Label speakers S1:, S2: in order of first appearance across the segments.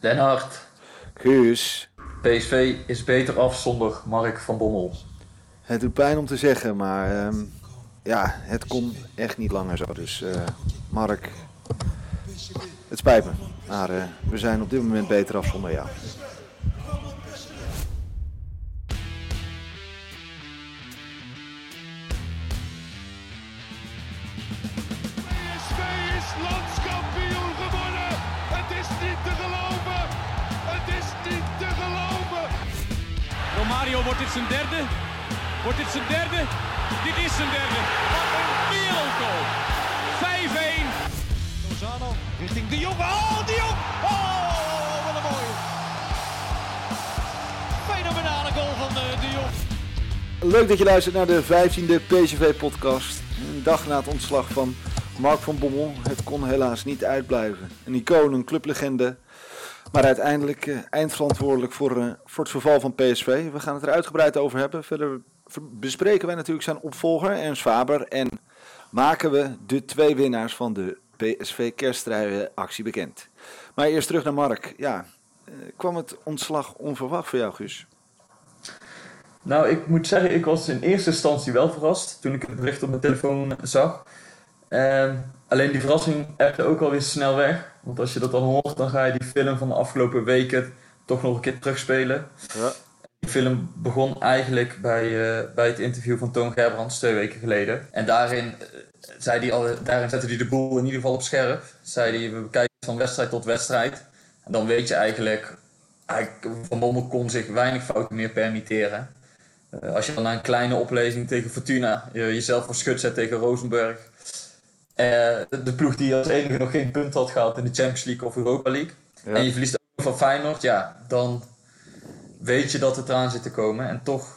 S1: Den Hart,
S2: Guus,
S1: PSV is beter af zonder Mark van Bommel.
S2: het doet pijn om te zeggen, maar ehm, ja, het kon echt niet langer zo. Dus eh, Mark, het spijt me, maar eh, we zijn op dit moment beter af zonder jou.
S3: Wordt dit zijn derde? Wordt dit zijn derde? Dit is zijn derde. Wat een wereldgoal. 5-1.
S4: Lozano richting De Jong. Oh, De Jong. Oh, wat een mooie. Fenomenale goal van eh, De Jong.
S2: Leuk dat je luistert naar de 15e PSV-podcast. Een dag na het ontslag van Mark van Bommel. Het kon helaas niet uitblijven. Een icoon, een clublegende. Maar uiteindelijk eh, eindverantwoordelijk voor, eh, voor het verval van PSV. We gaan het er uitgebreid over hebben. Verder ver- bespreken wij natuurlijk zijn opvolger, Ernst Faber. En maken we de twee winnaars van de PSV kerststruienactie bekend. Maar eerst terug naar Mark. Ja, eh, kwam het ontslag onverwacht voor jou, Guus?
S1: Nou, ik moet zeggen, ik was in eerste instantie wel verrast toen ik het bericht op mijn telefoon zag. Ehm, alleen die verrassing ebde ook alweer snel weg. Want als je dat dan hoort, dan ga je die film van de afgelopen weken toch nog een keer terugspelen.
S2: Ja.
S1: Die film begon eigenlijk bij, eh, bij het interview van Toon Gerbrands twee weken geleden. En daarin, eh, zei die al, daarin zette hij de boel in ieder geval op scherp. Zei hij, we bekijken van wedstrijd tot wedstrijd. En dan weet je eigenlijk, eigenlijk Van Bommel kon zich weinig fouten meer permitteren. Eh, als je dan na een kleine oplezing tegen Fortuna je, jezelf voor schut zet tegen Rosenberg. Eh, de, ploeg die als enige nog geen punt had gehaald in de Champions League of Europa League.
S2: Ja.
S1: En je verliest ook van Feyenoord, ja, dan weet je dat het eraan zit te komen. En toch,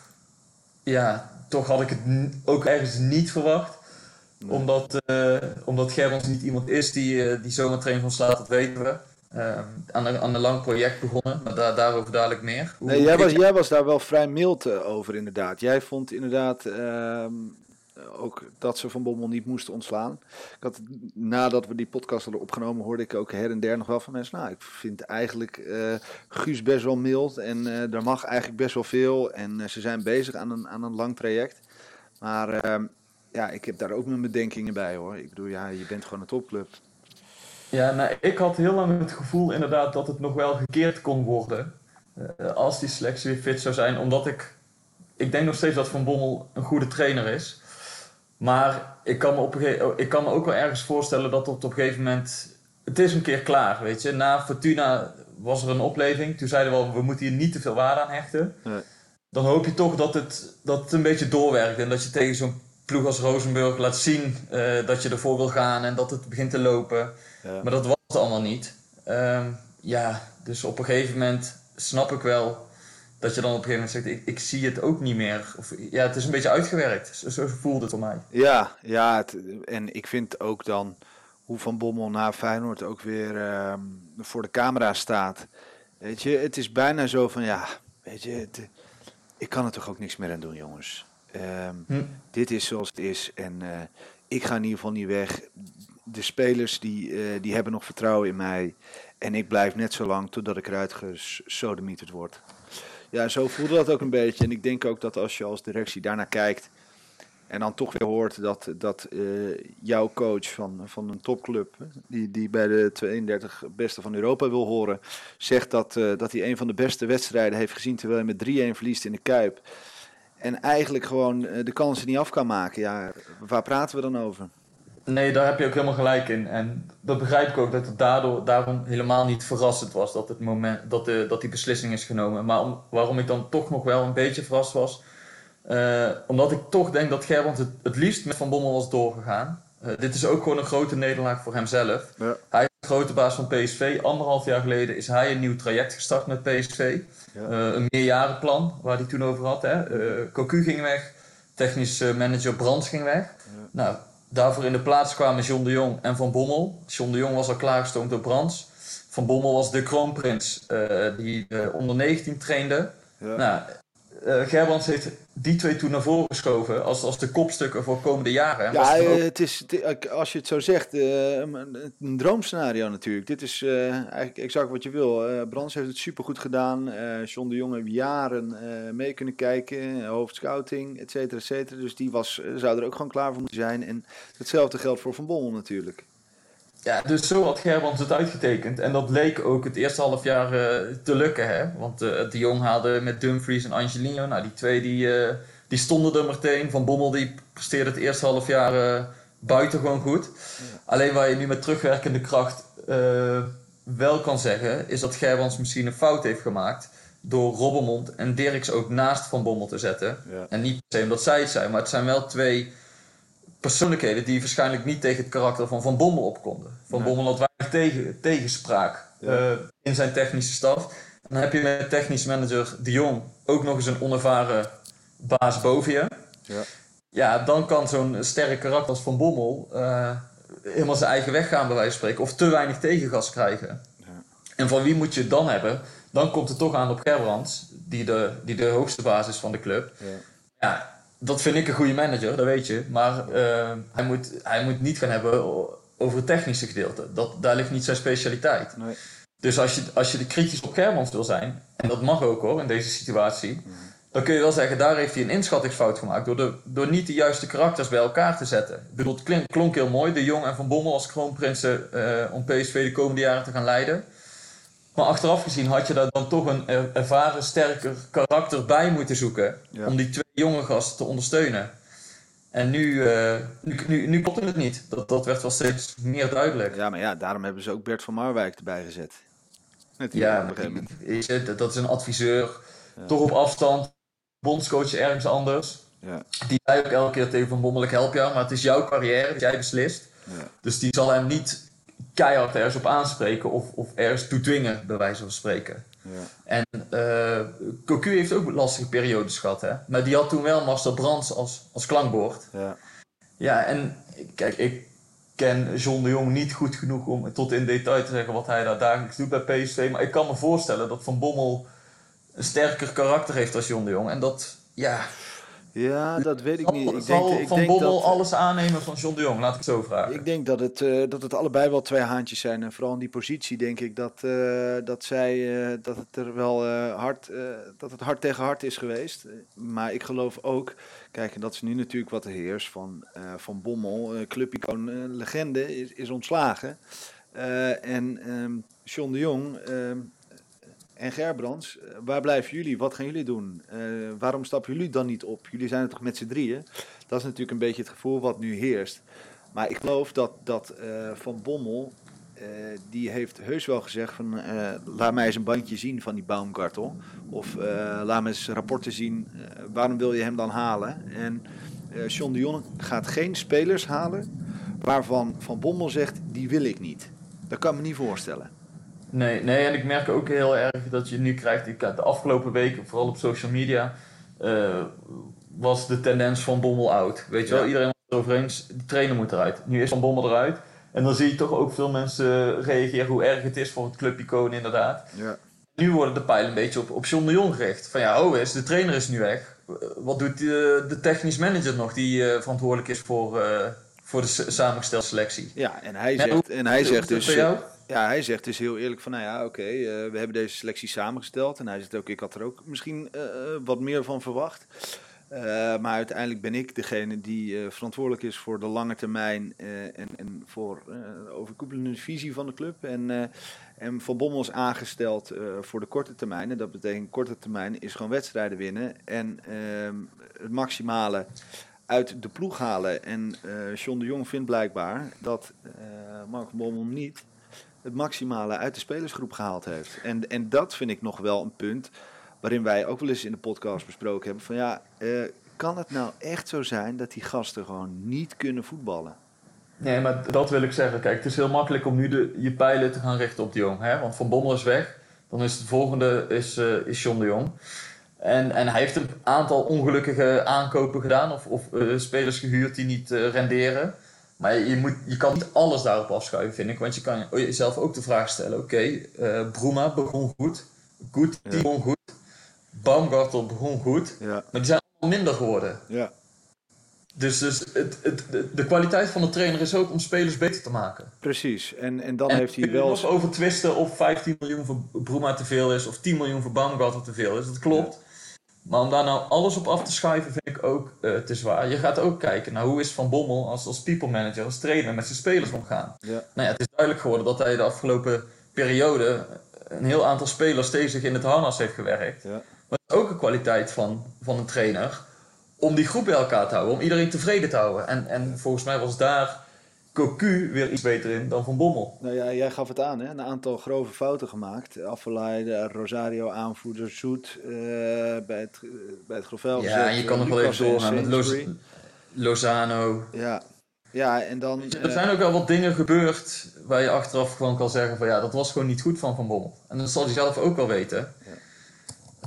S1: ja, toch had ik het ook ergens niet verwacht. Omdat, eh omdat Gerrans niet iemand is die, eh, die zomaar trainer van slaat, dat weten we. Aan, een, aan een lang project begonnen, maar daar, daarover dadelijk meer. Hoe-
S2: Nee, jij was, jij was daar wel vrij mild over inderdaad. Jij vond inderdaad ehm, ook dat ze Van Bommel niet moesten ontslaan. Ik had, nadat we die podcast hadden opgenomen, hoorde ik ook her en der nog wel van mensen. Nou, ik vind eigenlijk eh, Guus best wel mild en eh er mag eigenlijk best wel veel. En eh, ze zijn bezig aan een, aan een lang traject. Maar ehm, ja, ik heb daar ook mijn bedenkingen bij hoor. Ik bedoel, ja, je bent gewoon een topclub.
S1: Ja, nou, ik had heel lang het gevoel inderdaad dat het nog wel gekeerd kon worden. eh, als die selectie weer fit zou zijn. Omdat ik... Ik denk nog steeds dat Van Bommel een goede trainer is. Maar ik kan me, op een ge- ik kan me ook wel ergens voorstellen dat het op een gegeven moment... Het is een keer klaar, weet je. Na Fortuna was er een opleving. Toen zeiden we al, we moeten hier niet te veel waarde aan hechten.
S2: Nee.
S1: Dan hoop je toch dat het, dat het een beetje doorwerkt. En dat je tegen zo'n ploeg als Rosenburg laat zien eh, dat je ervoor wil gaan. En dat het begint te lopen.
S2: Ja.
S1: Maar dat was het allemaal niet. Ehm, ja, dus op een gegeven moment snap ik wel dat je dan op een gegeven moment zegt: ik, ik zie het ook niet meer. Of, ja, het is een beetje uitgewerkt. Zo, zo voelde het voor mij.
S2: Ja, ja het, en ik vind ook dan hoe Van Bommel na Feyenoord ook weer ehm, voor de camera staat. Weet je, het is bijna zo van ja, weet je, het, ik kan er toch ook niks meer aan doen, jongens. Ehm,
S1: Hm.
S2: Dit is zoals het is en eh, ik ga in ieder geval niet weg. De spelers die, eh, die hebben nog vertrouwen in mij en ik blijf net zo lang totdat ik eruit gesodemieterd word. Ja, zo voelde dat ook een beetje. En ik denk ook dat als je als directie daarnaar kijkt en dan toch weer hoort dat, dat eh, jouw coach van, van een topclub, die, die bij de 32 beste van Europa wil horen, zegt dat, eh, dat hij een van de beste wedstrijden heeft gezien terwijl hij met 3-1 verliest in de Kuip. En eigenlijk gewoon eh, de kansen niet af kan maken. Ja, waar praten we dan over?
S1: Nee, daar heb je ook helemaal gelijk in. En dat begrijp ik ook dat het daardoor, daarom helemaal niet verrassend was dat, het moment, dat, de, dat die beslissing is genomen. Maar om, waarom ik dan toch nog wel een beetje verrast was, eh, omdat ik toch denk dat Gerbrand het, het liefst met Van Bommel was doorgegaan. Eh, dit is ook gewoon een grote nederlaag voor hemzelf.
S2: Ja.
S1: Hij heeft grote baas van PSV. Anderhalf jaar geleden is hij een nieuw traject gestart met PSV.
S2: Ja.
S1: Eh, een meerjarenplan, waar hij toen over had. Hè. Cocu ging weg, technisch manager Brands ging weg. Nou, daarvoor in de plaats kwamen John de Jong en Van Bommel. John de Jong was al klaargestoomd door Brands. Van Bommel was de kroonprins eh, die de onder 19 trainde.
S2: Ja.
S1: Nou, eh Gerbrands heeft die twee toen naar voren geschoven als, als de kopstukken voor komende jaren.
S2: Ja,
S1: ook-
S2: eh, het is, als je het zo zegt, eh, een, een droomscenario natuurlijk. Dit is eh, eigenlijk exact wat je wil. Eh Brands heeft het supergoed gedaan. Eh John de Jong heeft jaren eh, mee kunnen kijken. Hoofdscouting, et cetera, et cetera. Dus die was, zou er ook gewoon klaar voor moeten zijn. En hetzelfde geldt voor Van Bommel natuurlijk.
S1: Ja, dus zo had Gerbrands het uitgetekend. En dat leek ook het eerste half jaar eh, te lukken. Hè? Want eh, de Jong haalde met Dumfries en Angelino. Nou, die twee die, eh, die stonden er meteen. Van Bommel die presteerde het eerste half jaar buitengewoon goed. Alleen waar je nu met terugwerkende kracht wel kan zeggen... is dat Gerbrands misschien een fout heeft gemaakt... door Robbermond en Dirks ook naast Van Bommel te zetten.
S2: Ja.
S1: En niet per se omdat zij het zijn, maar het zijn wel twee persoonlijkheden die waarschijnlijk niet tegen het karakter van Van Bommel op konden. Van
S2: Nee.
S1: Bommel had weinig tegen, tegenspraak
S2: Ja.
S1: eh, in zijn technische staf. Dan heb je met technisch manager De Jong ook nog eens een onervaren baas boven je.
S2: Ja.
S1: Ja, dan kan zo'n sterk karakter als Van Bommel eh, helemaal zijn eigen weg gaan bij wijze van spreken. Of te weinig tegengas krijgen.
S2: Ja.
S1: En van wie moet je het dan hebben? Dan komt het toch aan op Gerbrands, die de, die de hoogste baas is van de club.
S2: Ja.
S1: Dat vind ik een goede manager, dat weet je. Maar eh, hij, moet, hij moet niet gaan hebben over het technische gedeelte. Dat, daar ligt niet zijn specialiteit.
S2: Nee.
S1: Dus als je, als je de kritisch op Germans wil zijn, en dat mag ook hoor in deze situatie, dan kun je wel zeggen, daar heeft hij een inschattingsfout gemaakt. Door, de, door niet de juiste karakters bij elkaar te zetten. Ik bedoel, het klink- klonk heel mooi, de Jong en Van Bommel als kroonprinsen eh, om PSV de komende jaren te gaan leiden. Maar achteraf gezien had je daar dan toch een er- ervaren, sterker karakter bij moeten zoeken.
S2: Ja.
S1: Om die twee jonge gasten te ondersteunen. En nu, eh, nu, nu, nu klopte het niet. Dat, dat werd wel steeds meer duidelijk.
S2: ja, maar ja, daarom hebben ze ook Bert van Marwijk erbij gezet.
S1: Ja,
S2: op een
S1: weet je, dat- is een adviseur. Toch op afstand. Bondscoach ergens anders.
S2: Ja.
S1: Die zei ook elke keer tegen Van Bommel, ik help jou, maar het is jouw carrière, dat jij beslist.
S2: Ja.
S1: Dus die zal hem niet keihard ergens op aanspreken of, of ergens toe dwingen, bij wijze van spreken.
S2: Ja.
S1: En eh Cocu heeft ook lastige periodes gehad, hè. Maar die had toen wel Marcel Brands als, als klankbord.
S2: Ja.
S1: Ja, en kijk, ik ken John de Jong niet goed genoeg om tot in detail te zeggen wat hij daar dagelijks doet bij PSV. Maar ik kan me voorstellen dat Van Bommel een sterker karakter heeft als John de Jong. En dat, ja,
S2: ja, dat weet ik niet. Ik
S1: zal
S2: denk, ik
S1: Van
S2: denk
S1: Bommel
S2: dat,
S1: alles aannemen van John de Jong? Laat ik het zo vragen.
S2: Ik denk dat het, eh, dat het allebei wel twee haantjes zijn. En vooral in die positie denk ik dat, eh, dat, zij, eh, dat het er wel hard, dat het hard tegen hard is geweest. Maar ik geloof ook, kijk, en dat is nu natuurlijk wat er heerst van, van Bommel, clubicoon, legende, is, is ontslagen. En ehm John de Jong ehm, en Gerbrands, eh, waar blijven jullie? Wat gaan jullie doen? Eh, waarom stappen jullie dan niet op? Jullie zijn er toch met z'n drieën? Dat is natuurlijk een beetje het gevoel wat nu heerst. Maar ik geloof dat, dat eh, Van Bommel, die heeft heus wel gezegd van... laat mij eens een bandje zien van die Baumgartel. Of laat me eens rapporten zien, waarom wil je hem dan halen? En John de Jong gaat geen spelers halen waarvan Van Bommel zegt, die wil ik niet. Dat kan ik me niet voorstellen.
S1: Nee, nee, en ik merk ook heel erg dat je nu krijgt, ik, de afgelopen weken, vooral op social media, eh, was de tendens van Bommel out. Weet je wel,
S2: Ja.
S1: iedereen was het erover eens, die trainer moet eruit. Nu is Van Bommel eruit. En dan zie je toch ook veel mensen reageren hoe erg het is voor het clubicoon inderdaad.
S2: Ja.
S1: Nu worden de pijlen een beetje op, op John de Jong gericht. Van ja, oh is, de trainer is nu weg. Wat doet de, de technisch manager nog die eh, verantwoordelijk is voor, eh, voor de samengestelde selectie?
S2: Ja, en hij zegt, en hij zegt dus...
S1: voor jou?
S2: Ja, hij zegt dus heel eerlijk van, nou ja, oké, eh, we hebben deze selectie samengesteld. En hij zegt ook, ik had er ook misschien eh, wat meer van verwacht. Eh, maar uiteindelijk ben ik degene die verantwoordelijk is voor de lange termijn en, en voor de overkoepelende visie van de club. En, en Van Bommel is aangesteld voor de korte termijn. En dat betekent korte termijn is gewoon wedstrijden winnen en ehm, het maximale uit de ploeg halen. En John de Jong vindt blijkbaar dat Mark Bommel niet het maximale uit de spelersgroep gehaald heeft. En, en dat vind ik nog wel een punt waarin wij ook wel eens in de podcast besproken hebben. Van ja, eh, kan het nou echt zo zijn dat die gasten gewoon niet kunnen voetballen?
S1: Nee, maar dat wil ik zeggen. Kijk, het is heel makkelijk om nu de, je pijlen te gaan richten op de Jong. Hè? Want Van Bommel is weg. Dan is het volgende is, uh, is John de Jong. En, en hij heeft een aantal ongelukkige aankopen gedaan. Of, of uh, spelers gehuurd die niet renderen. Maar je, moet, je kan niet alles daarop afschuiven, vind ik. Want je kan jezelf ook de vraag stellen. Oké, okay, Bruma begon goed. Goed, die ja. begon goed. Baumgartel begon goed.
S2: Ja.
S1: Maar die zijn allemaal minder geworden.
S2: Ja.
S1: Dus, dus het, het, de kwaliteit van de trainer is ook om spelers beter te maken.
S2: Precies, en, en dan
S1: en
S2: heeft hij wel...
S1: nog over twisten of 15 miljoen voor Bruma te veel is of 10 miljoen voor Baumgartel te veel is. Dat klopt. Ja. Maar om daar nou alles op af te schuiven vind ik ook uh, te zwaar. Je gaat ook kijken naar hoe is Van Bommel als, als people manager, als trainer met zijn spelers omgaan.
S2: Ja.
S1: Nou ja, het is duidelijk geworden dat hij de afgelopen periode een heel aantal spelers tegen in het harnas heeft gewerkt.
S2: Ja.
S1: Maar dat is ook een kwaliteit van, van een trainer om die groep bij elkaar te houden, om iedereen tevreden te houden. En, en volgens mij was daar Cocu weer iets beter in dan Van Bommel.
S2: Nou ja, jij gaf het aan, hè? een aantal grove fouten gemaakt. Afveleiden, Rosario aanvoerder, Zoet uh, bij het, uh, bij het Grovel.
S1: Ja, en je kan nog wel even doorgaan met Loz Lozano.
S2: Ja. ja, en dan...
S1: Je, er zijn ook wel wat dingen gebeurd waar je achteraf gewoon kan zeggen van ja, dat was gewoon niet goed van Van Bommel. En dat zal hij zelf ook wel weten.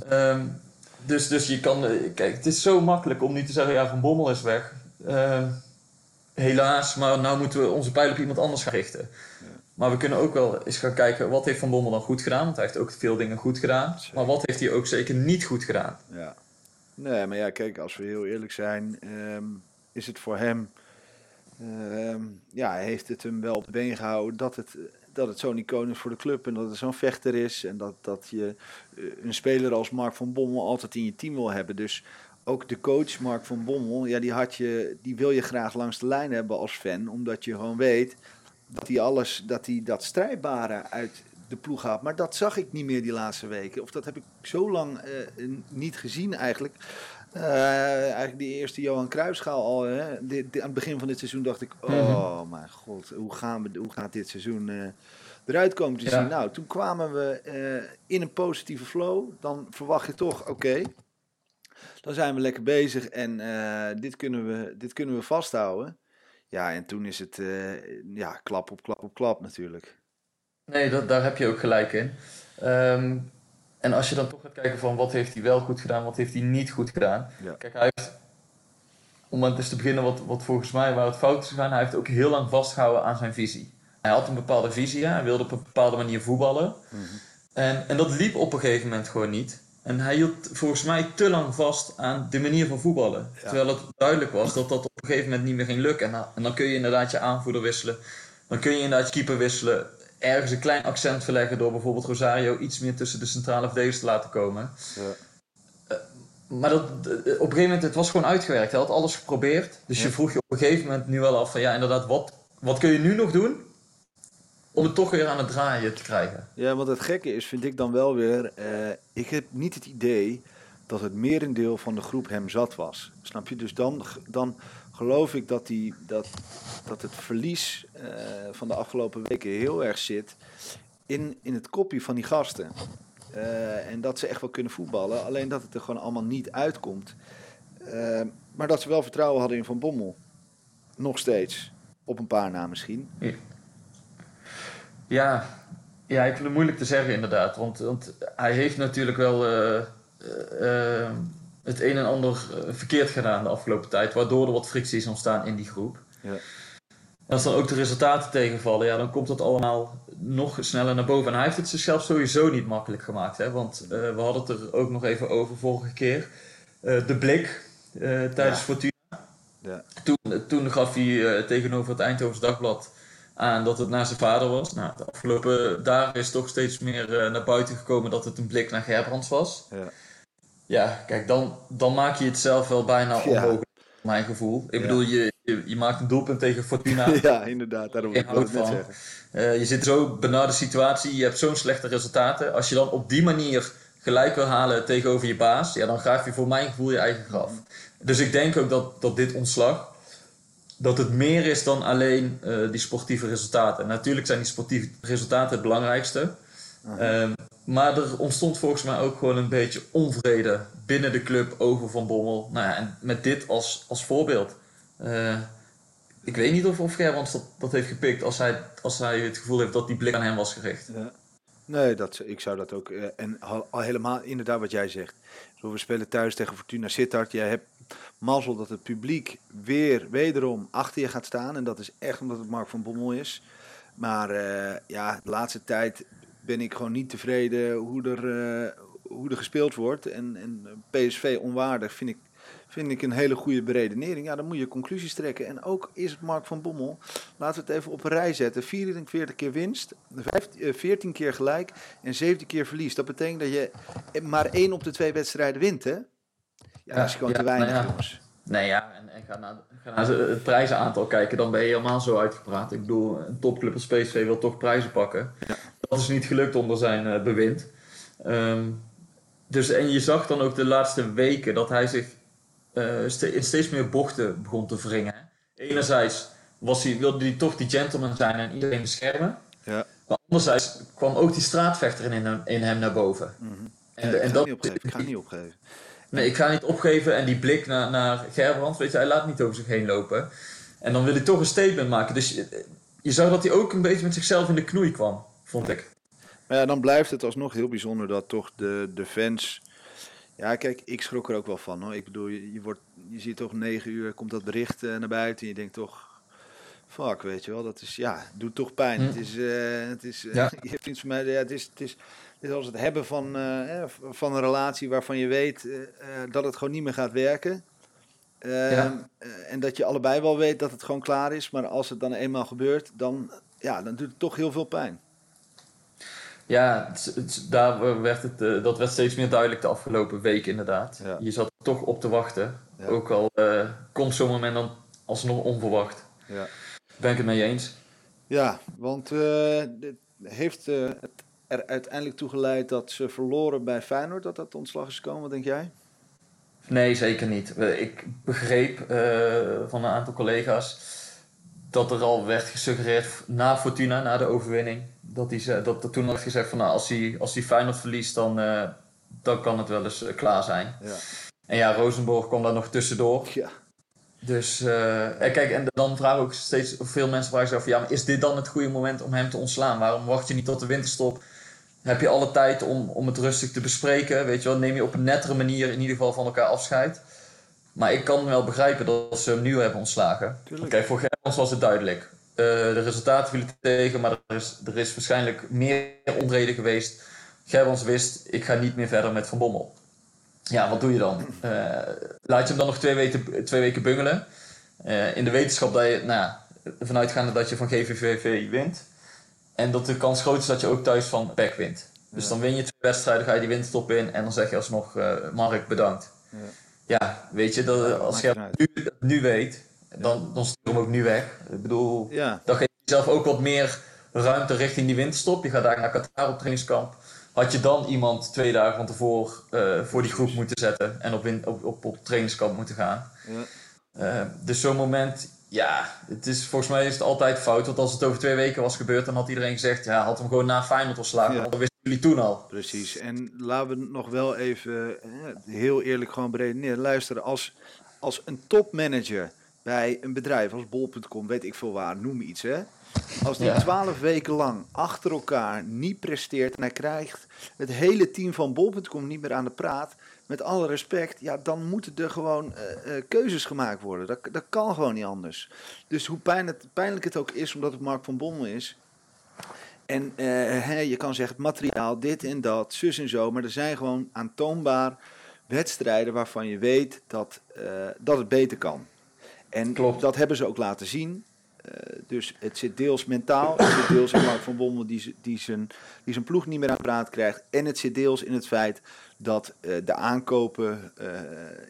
S1: Ja. Um, dus, dus je kan, kijk, het is zo makkelijk om niet te zeggen, ja, Van Bommel is weg. Uh, helaas, maar nou moeten we onze pijlen op iemand anders gaan richten. Ja. Maar we kunnen ook wel eens gaan kijken, wat heeft Van Bommel dan goed gedaan? Want hij heeft ook veel dingen goed gedaan. Zeker. Maar wat heeft hij ook zeker niet goed gedaan?
S2: Ja. Nee, maar ja, kijk, als we heel eerlijk zijn, um, is het voor hem... Um, ja, heeft het hem wel op de been gehouden dat het dat het zo'n icoon is voor de club en dat het zo'n vechter is. En dat, dat je een speler als Mark van Bommel altijd in je team wil hebben. Dus ook de coach Mark van Bommel, ja, die, had je, die wil je graag langs de lijn hebben als fan. Omdat je gewoon weet dat hij alles, dat hij dat strijdbare uit de ploeg gaat. Maar dat zag ik niet meer die laatste weken. Of dat heb ik zo lang uh, niet gezien eigenlijk. Uh, eigenlijk die eerste Johan Cruijffschaal al. Hè, aan het begin van dit seizoen dacht ik, oh mm -hmm. mijn god, hoe, gaan we, hoe gaat dit seizoen uh, eruit komen te ja. zien? Nou, toen kwamen we uh, in een positieve flow. Dan verwacht je toch, oké, okay, dan zijn we lekker bezig en dit, kunnen we, dit kunnen we vasthouden. Ja, en toen is het ja, klap op klap op klap natuurlijk.
S1: Nee, dat, daar heb je ook gelijk in. Um, en als je dan toch gaat kijken van wat heeft hij wel goed gedaan, wat heeft hij niet goed gedaan.
S2: Ja.
S1: Kijk, hij heeft, om eens te beginnen wat, wat volgens mij waar het fout is gegaan, hij heeft ook heel lang vastgehouden aan zijn visie. Hij had een bepaalde visie, hij wilde op een bepaalde manier voetballen.
S2: Mm -hmm.
S1: en, en dat liep op een gegeven moment gewoon niet. En hij hield volgens mij te lang vast aan de manier van voetballen. Ja. Terwijl het duidelijk was dat dat op een gegeven moment niet meer ging lukken. En dan, en dan kun je inderdaad je aanvoerder wisselen. Dan kun je inderdaad je keeper wisselen ergens een klein accent verleggen door bijvoorbeeld Rosario iets meer tussen de centrale verdedigers te laten komen.
S2: Ja.
S1: Uh, maar dat, uh, op een gegeven moment, het was gewoon uitgewerkt. Hij had alles geprobeerd. Dus
S2: Ja.
S1: je vroeg je op een gegeven moment nu wel af van ja, inderdaad, wat, wat kun je nu nog doen om het toch weer aan het draaien te krijgen?
S2: Ja, want het gekke is, vind ik dan wel weer, eh, ik heb niet het idee dat het merendeel van de groep hem zat was. Snap je? Dus dan, dan geloof ik dat, die, dat, dat het verlies uh, van de afgelopen weken heel erg zit in, in het kopje van die gasten. Uh, en dat ze echt wel kunnen voetballen, alleen dat het er gewoon allemaal niet uitkomt. Uh, maar dat ze wel vertrouwen hadden in Van Bommel. Nog steeds. Op een paar na misschien.
S1: Ja. Ja, ja, ik vind het moeilijk te zeggen inderdaad. Want, want hij heeft natuurlijk wel uh, uh, het een en ander verkeerd gedaan de afgelopen tijd. Waardoor er wat fricties ontstaan in die groep.
S2: Ja.
S1: En als dan ook de resultaten tegenvallen, ja, dan komt dat allemaal nog sneller naar boven. En hij heeft het zichzelf sowieso niet makkelijk gemaakt. Hè? Want we hadden het er ook nog even over vorige keer. de blik tijdens ja. Fortuna.
S2: Ja.
S1: Toen, toen gaf hij tegenover het Eindhovens Dagblad aan dat het naar zijn vader was. Nou, de afgelopen dagen is toch steeds meer uh, naar buiten gekomen dat het een blik naar Gerbrands was.
S2: Ja,
S1: ja kijk, dan, dan maak je het zelf wel bijna onmogelijk, ja. mijn gevoel. Ik ja. bedoel, je, je, je, maakt een doelpunt tegen Fortuna.
S2: ja, inderdaad, daarom wil ik het net zeggen.
S1: Uh, je zit zo benarde situatie, je hebt zo'n slechte resultaten. Als je dan op die manier gelijk wil halen tegenover je baas, ja, dan graaf je voor mijn gevoel je eigen graf. Dus ik denk ook dat, dat dit ontslag dat het meer is dan alleen uh, die sportieve resultaten. En natuurlijk zijn die sportieve resultaten het belangrijkste. Um, maar er ontstond volgens mij ook gewoon een beetje onvrede binnen de club over Van Bommel. Nou ja, en met dit als, als voorbeeld. Uh, ik weet niet of, of dat, dat heeft gepikt als hij, als hij het gevoel heeft dat die blik aan hem was gericht.
S2: Ja. Nee, dat, ik zou dat ook. eh, en al, al helemaal inderdaad wat jij zegt. We spelen thuis tegen Fortuna Sittard. Jij hebt mazzel dat het publiek weer wederom achter je gaat staan. En dat is echt omdat het Mark van Bommel is. Maar eh, ja, de laatste tijd ben ik gewoon niet tevreden hoe er, eh, hoe er gespeeld wordt. En, en PSV onwaardig vind ik, vind ik een hele goede beredenering. Ja, dan moet je conclusies trekken. En ook is het Mark van Bommel, laten we het even op een rij zetten. 44 keer winst, 15, eh, 14 keer gelijk en 17 keer verlies. Dat betekent dat je maar één op de twee wedstrijden wint, hè? Ja, dat is gewoon
S1: ja,
S2: te weinig,
S1: nou ja.
S2: jongens.
S1: Nee, ja, en, en ga, naar, ga naar het prijzenaantal kijken, dan ben je helemaal zo uitgepraat. Ik bedoel, een topclub als PSV wil toch prijzen pakken. Dat is niet gelukt onder zijn eh, bewind. Ehm, dus, en je zag dan ook de laatste weken dat hij zich eh, in steeds meer bochten begon te wringen. Enerzijds was hij, wilde hij toch die gentleman zijn en iedereen beschermen.
S2: Ja.
S1: Maar anderzijds kwam ook die straatvechter in hem, in hem naar boven. En,
S2: Ja,
S1: en
S2: ik, ga
S1: dat,
S2: niet opgeven, ik ga niet opgeven.
S1: Nee, ik ga niet opgeven. En die blik naar, naar Gerbrand, weet je, hij laat niet over zich heen lopen. En dan wil hij toch een statement maken. Dus je, je zag dat hij ook een beetje met zichzelf in de knoei kwam, vond ik.
S2: Maar ja, dan blijft het alsnog heel bijzonder dat toch de, de fans... Ja, kijk, ik schrok er ook wel van. Hoor. Ik bedoel, je, je, wordt, je ziet toch negen uur, komt dat bericht eh, naar buiten. En je denkt toch, fuck, weet je wel. Dat is, ja, doet toch pijn. Het is, eh, het is, eh,
S1: Ja.
S2: je hebt iets van mij, ja, het is, het is, het is als het hebben van, eh, van een relatie waarvan je weet dat het gewoon niet meer gaat werken. Eh,
S1: Ja.
S2: en dat je allebei wel weet dat het gewoon klaar is. Maar als het dan eenmaal gebeurt, dan, ja, dan doet het toch heel veel pijn.
S1: Ja, het, het- daar werd het, eh, dat werd steeds meer duidelijk de afgelopen week inderdaad.
S2: Ja.
S1: Je zat toch op te wachten.
S2: Ja.
S1: Ook al eh, komt zo'n moment dan alsnog onverwacht.
S2: Ja.
S1: Ben ik het mee eens.
S2: Ja, want eh, dit heeft het er uiteindelijk toe geleid dat ze verloren bij Feyenoord, dat dat ontslag is gekomen, wat denk jij?
S1: Nee, zeker niet. Ik begreep van een aantal collega's dat er al werd gesuggereerd na Fortuna, na de overwinning, dat, ze- dat er toen werd gezegd van nou, als hij als hij Feyenoord verliest, dan, eh, dan kan het wel eens eh, klaar zijn.
S2: Ja.
S1: En ja, Rosenborg kwam daar nog tussendoor.
S2: Ja,
S1: Dus eh, en kijk, en dan vragen ook steeds veel mensen vragen zich af, ja, maar is dit dan het goede moment om hem te ontslaan? Waarom wacht je niet tot de winterstop? Heb je alle tijd om, om het rustig te bespreken? Weet je wel, neem je op een nettere manier in ieder geval van elkaar afscheid. Maar ik kan wel begrijpen dat ze hem nu hebben ontslagen. Kijk, voor Gerrans was het duidelijk. Eh, de resultaten vielen tegen, maar er is, er is waarschijnlijk meer onreden geweest. Gerrans wist, ik ga niet meer verder met Van Bommel. Ja, wat doe je dan? Eh, laat je hem dan nog twee weken, twee weken bungelen? Eh, in de wetenschap dat je, nou, ja, vanuitgaande dat je van GVVV wint. En dat de kans groot is dat je ook thuis van PEC wint. Dus
S2: Ja.
S1: dan win je twee wedstrijden, ga je die winterstop in en dan zeg je alsnog, Mark, bedankt.
S2: Ja.
S1: Ja, weet je, dat, als je
S2: uit.
S1: nu, dat nu weet, dan, dan stuur hem ook nu weg. Ik bedoel,
S2: ja,
S1: dan geef je jezelf ook wat meer ruimte richting die winterstop. Je gaat daar naar Qatar op trainingskamp. Had je dan iemand twee dagen van tevoren eh, voor die groep moeten zetten en op, op, op, op trainingskamp moeten gaan.
S2: ja.
S1: Eh, dus zo'n moment, ja, het is, volgens mij is het altijd fout. Want als het over twee weken was gebeurd, dan had iedereen gezegd, ja, had hem gewoon na Feyenoord ontslagen.
S2: Ja.
S1: Jullie toen al.
S2: precies. En laten we nog wel even eh, heel eerlijk gewoon beredeneren. Luister, als, als een topmanager bij een bedrijf als bol.com, weet ik veel waar, noem iets hè. Als die
S1: Ja.
S2: twaalf weken lang achter elkaar niet presteert en hij krijgt het hele team van bol.com niet meer aan de praat, met alle respect, ja, dan moeten er gewoon eh, eh, keuzes gemaakt worden. Dat, dat kan gewoon niet anders. Dus hoe pijn het, pijnlijk het ook is, omdat het Mark van Bommel is. En eh, je kan zeggen, het materiaal, dit en dat, zus en zo. Maar er zijn gewoon aantoonbaar wedstrijden waarvan je weet dat, eh, dat het beter kan. En
S1: Klopt.
S2: dat hebben ze ook laten zien. Eh, dus het zit deels mentaal, het zit deels in Mark van Bommel die, die, zijn, die zijn ploeg niet meer aan praat krijgt. En het zit deels in het feit dat eh, de aankopen eh,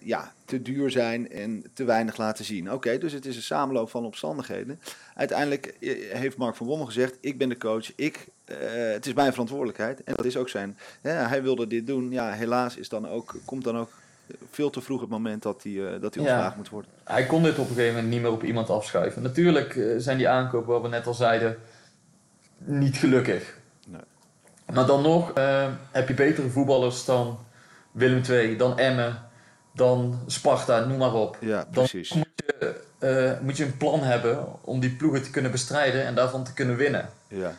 S2: ja, te duur zijn en te weinig laten zien. Oké, dus het is een samenloop van omstandigheden. Uiteindelijk heeft Mark van Bommel gezegd, ik ben de coach, ik, het is mijn verantwoordelijkheid. En dat is ook zijn, hij wilde dit doen. Ja, helaas is dan ook, komt dan ook veel te vroeg het moment dat hij, eh, dat hij
S1: Ja.
S2: ontslagen moet worden.
S1: Hij kon dit op een gegeven moment niet meer op iemand afschuiven. Natuurlijk eh, zijn die aankopen, wat we net al zeiden, niet gelukkig.
S2: Nee.
S1: Maar dan nog eh, heb je betere voetballers dan Willem II, dan Emmen, dan Sparta, noem maar op.
S2: Ja,
S1: Dan
S2: precies.
S1: moet je, eh, moet je een plan hebben om die ploegen te kunnen bestrijden en daarvan te kunnen winnen.
S2: Ja.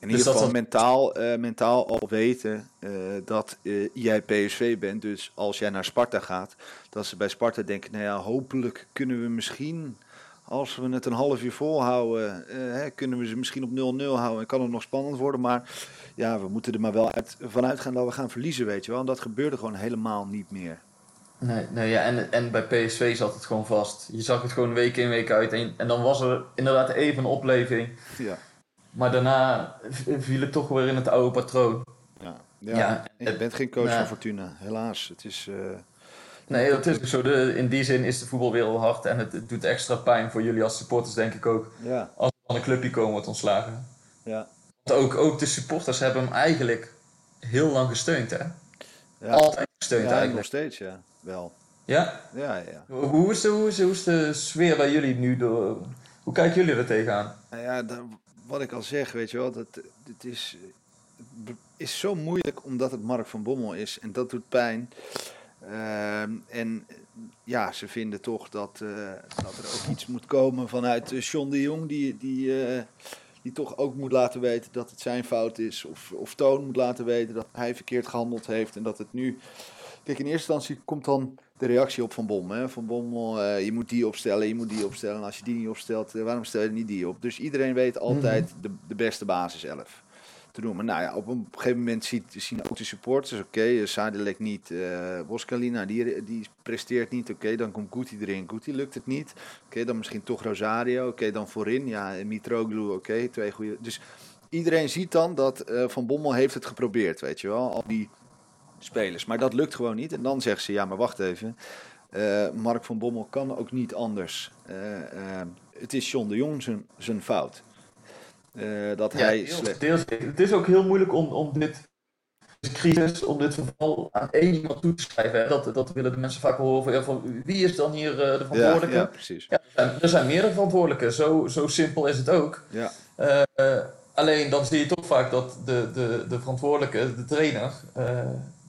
S2: In
S1: Dus
S2: ieder geval
S1: dat-
S2: mentaal, eh, mentaal al weten eh, dat eh, jij PSV bent. Dus als jij naar Sparta gaat, dat ze bij Sparta denken, nou ja, hopelijk kunnen we misschien, als we het een half uur volhouden, eh, hè, kunnen we ze misschien op 0-0 houden en kan het nog spannend worden. Maar ja, we moeten er maar wel uit, vanuit gaan dat we gaan verliezen, weet je wel. En dat gebeurde gewoon helemaal niet meer.
S1: Nee, nee ja, en, en bij PSV zat het gewoon vast. Je zag het gewoon week in, week uit. En, en dan was er inderdaad even een opleving.
S2: Ja.
S1: Maar daarna viel het toch weer in het oude patroon.
S2: Ja, ja.
S1: Ja,
S2: en je bent geen coach
S1: ja.
S2: van Fortuna, helaas. Het is, eh,
S1: Nee, dat is ook zo. De, in die zin is de voetbalwereld hard. En het, het doet extra pijn voor jullie als supporters, denk ik ook.
S2: ja,
S1: Als er van een clubje komen wordt ontslagen.
S2: ja,
S1: Want ook, ook de supporters hebben hem eigenlijk heel lang gesteund, hè?
S2: ja.
S1: Altijd gesteund
S2: ja nog
S1: eigenlijk.
S2: steeds, ja, wel.
S1: Ja?
S2: Ja, ja.
S1: Hoe is, de, hoe, is, hoe is de sfeer bij jullie nu? Door, hoe kijken jullie er tegenaan?
S2: Nou ja, daar- wat ik al zeg, weet je wel, dat, het is, is zo moeilijk omdat het Mark van Bommel is en dat doet pijn. Ehm, en ja, ze vinden toch dat, eh, dat er ook iets moet komen vanuit eh, John de Jong, die, die, eh, die toch ook moet laten weten dat het zijn fout is. Of, of Toon moet laten weten dat hij verkeerd gehandeld heeft en dat het nu... Kijk, in eerste instantie komt dan de reactie op Van Bommel. Hè? Van Bommel, eh, je moet die opstellen, je moet die opstellen. En als je die niet opstelt, eh, waarom stel je niet die op? Dus iedereen weet altijd de, de beste basis 11 te noemen. Nou ja, op een gegeven moment ziet, zien ook de supporters, oké, okay, Sadelek niet, eh Boskalina, die, die presteert niet, oké, dan komt Guti erin, Guti lukt het niet, oké, dan misschien toch Rosario, oké, dan voorin, ja, Mitroglou, oké, twee goede. Dus iedereen ziet dan dat eh, Van Bommel heeft het geprobeerd, weet je wel, al die spelers. Maar dat lukt gewoon niet. En dan zeggen ze, ja, maar wacht even. eh, Mark van Bommel kan ook niet anders. Eh, eh, het is John de Jong zijn, fout. Dat hij
S1: deels-
S2: slecht...
S1: deels- het is ook heel moeilijk om, om dit crisis, om dit geval aan één iemand toe te schrijven. Hè. Dat, dat willen de mensen vaak horen van, ja, van wie is dan hier de
S2: Ja,
S1: verantwoordelijke?
S2: ja,
S1: Ja,
S2: precies.
S1: er, zijn, er zijn meerdere verantwoordelijken. Zo, zo simpel is het ook.
S2: Ja,
S1: alleen dan zie je toch vaak dat de, de, de verantwoordelijke, de trainer,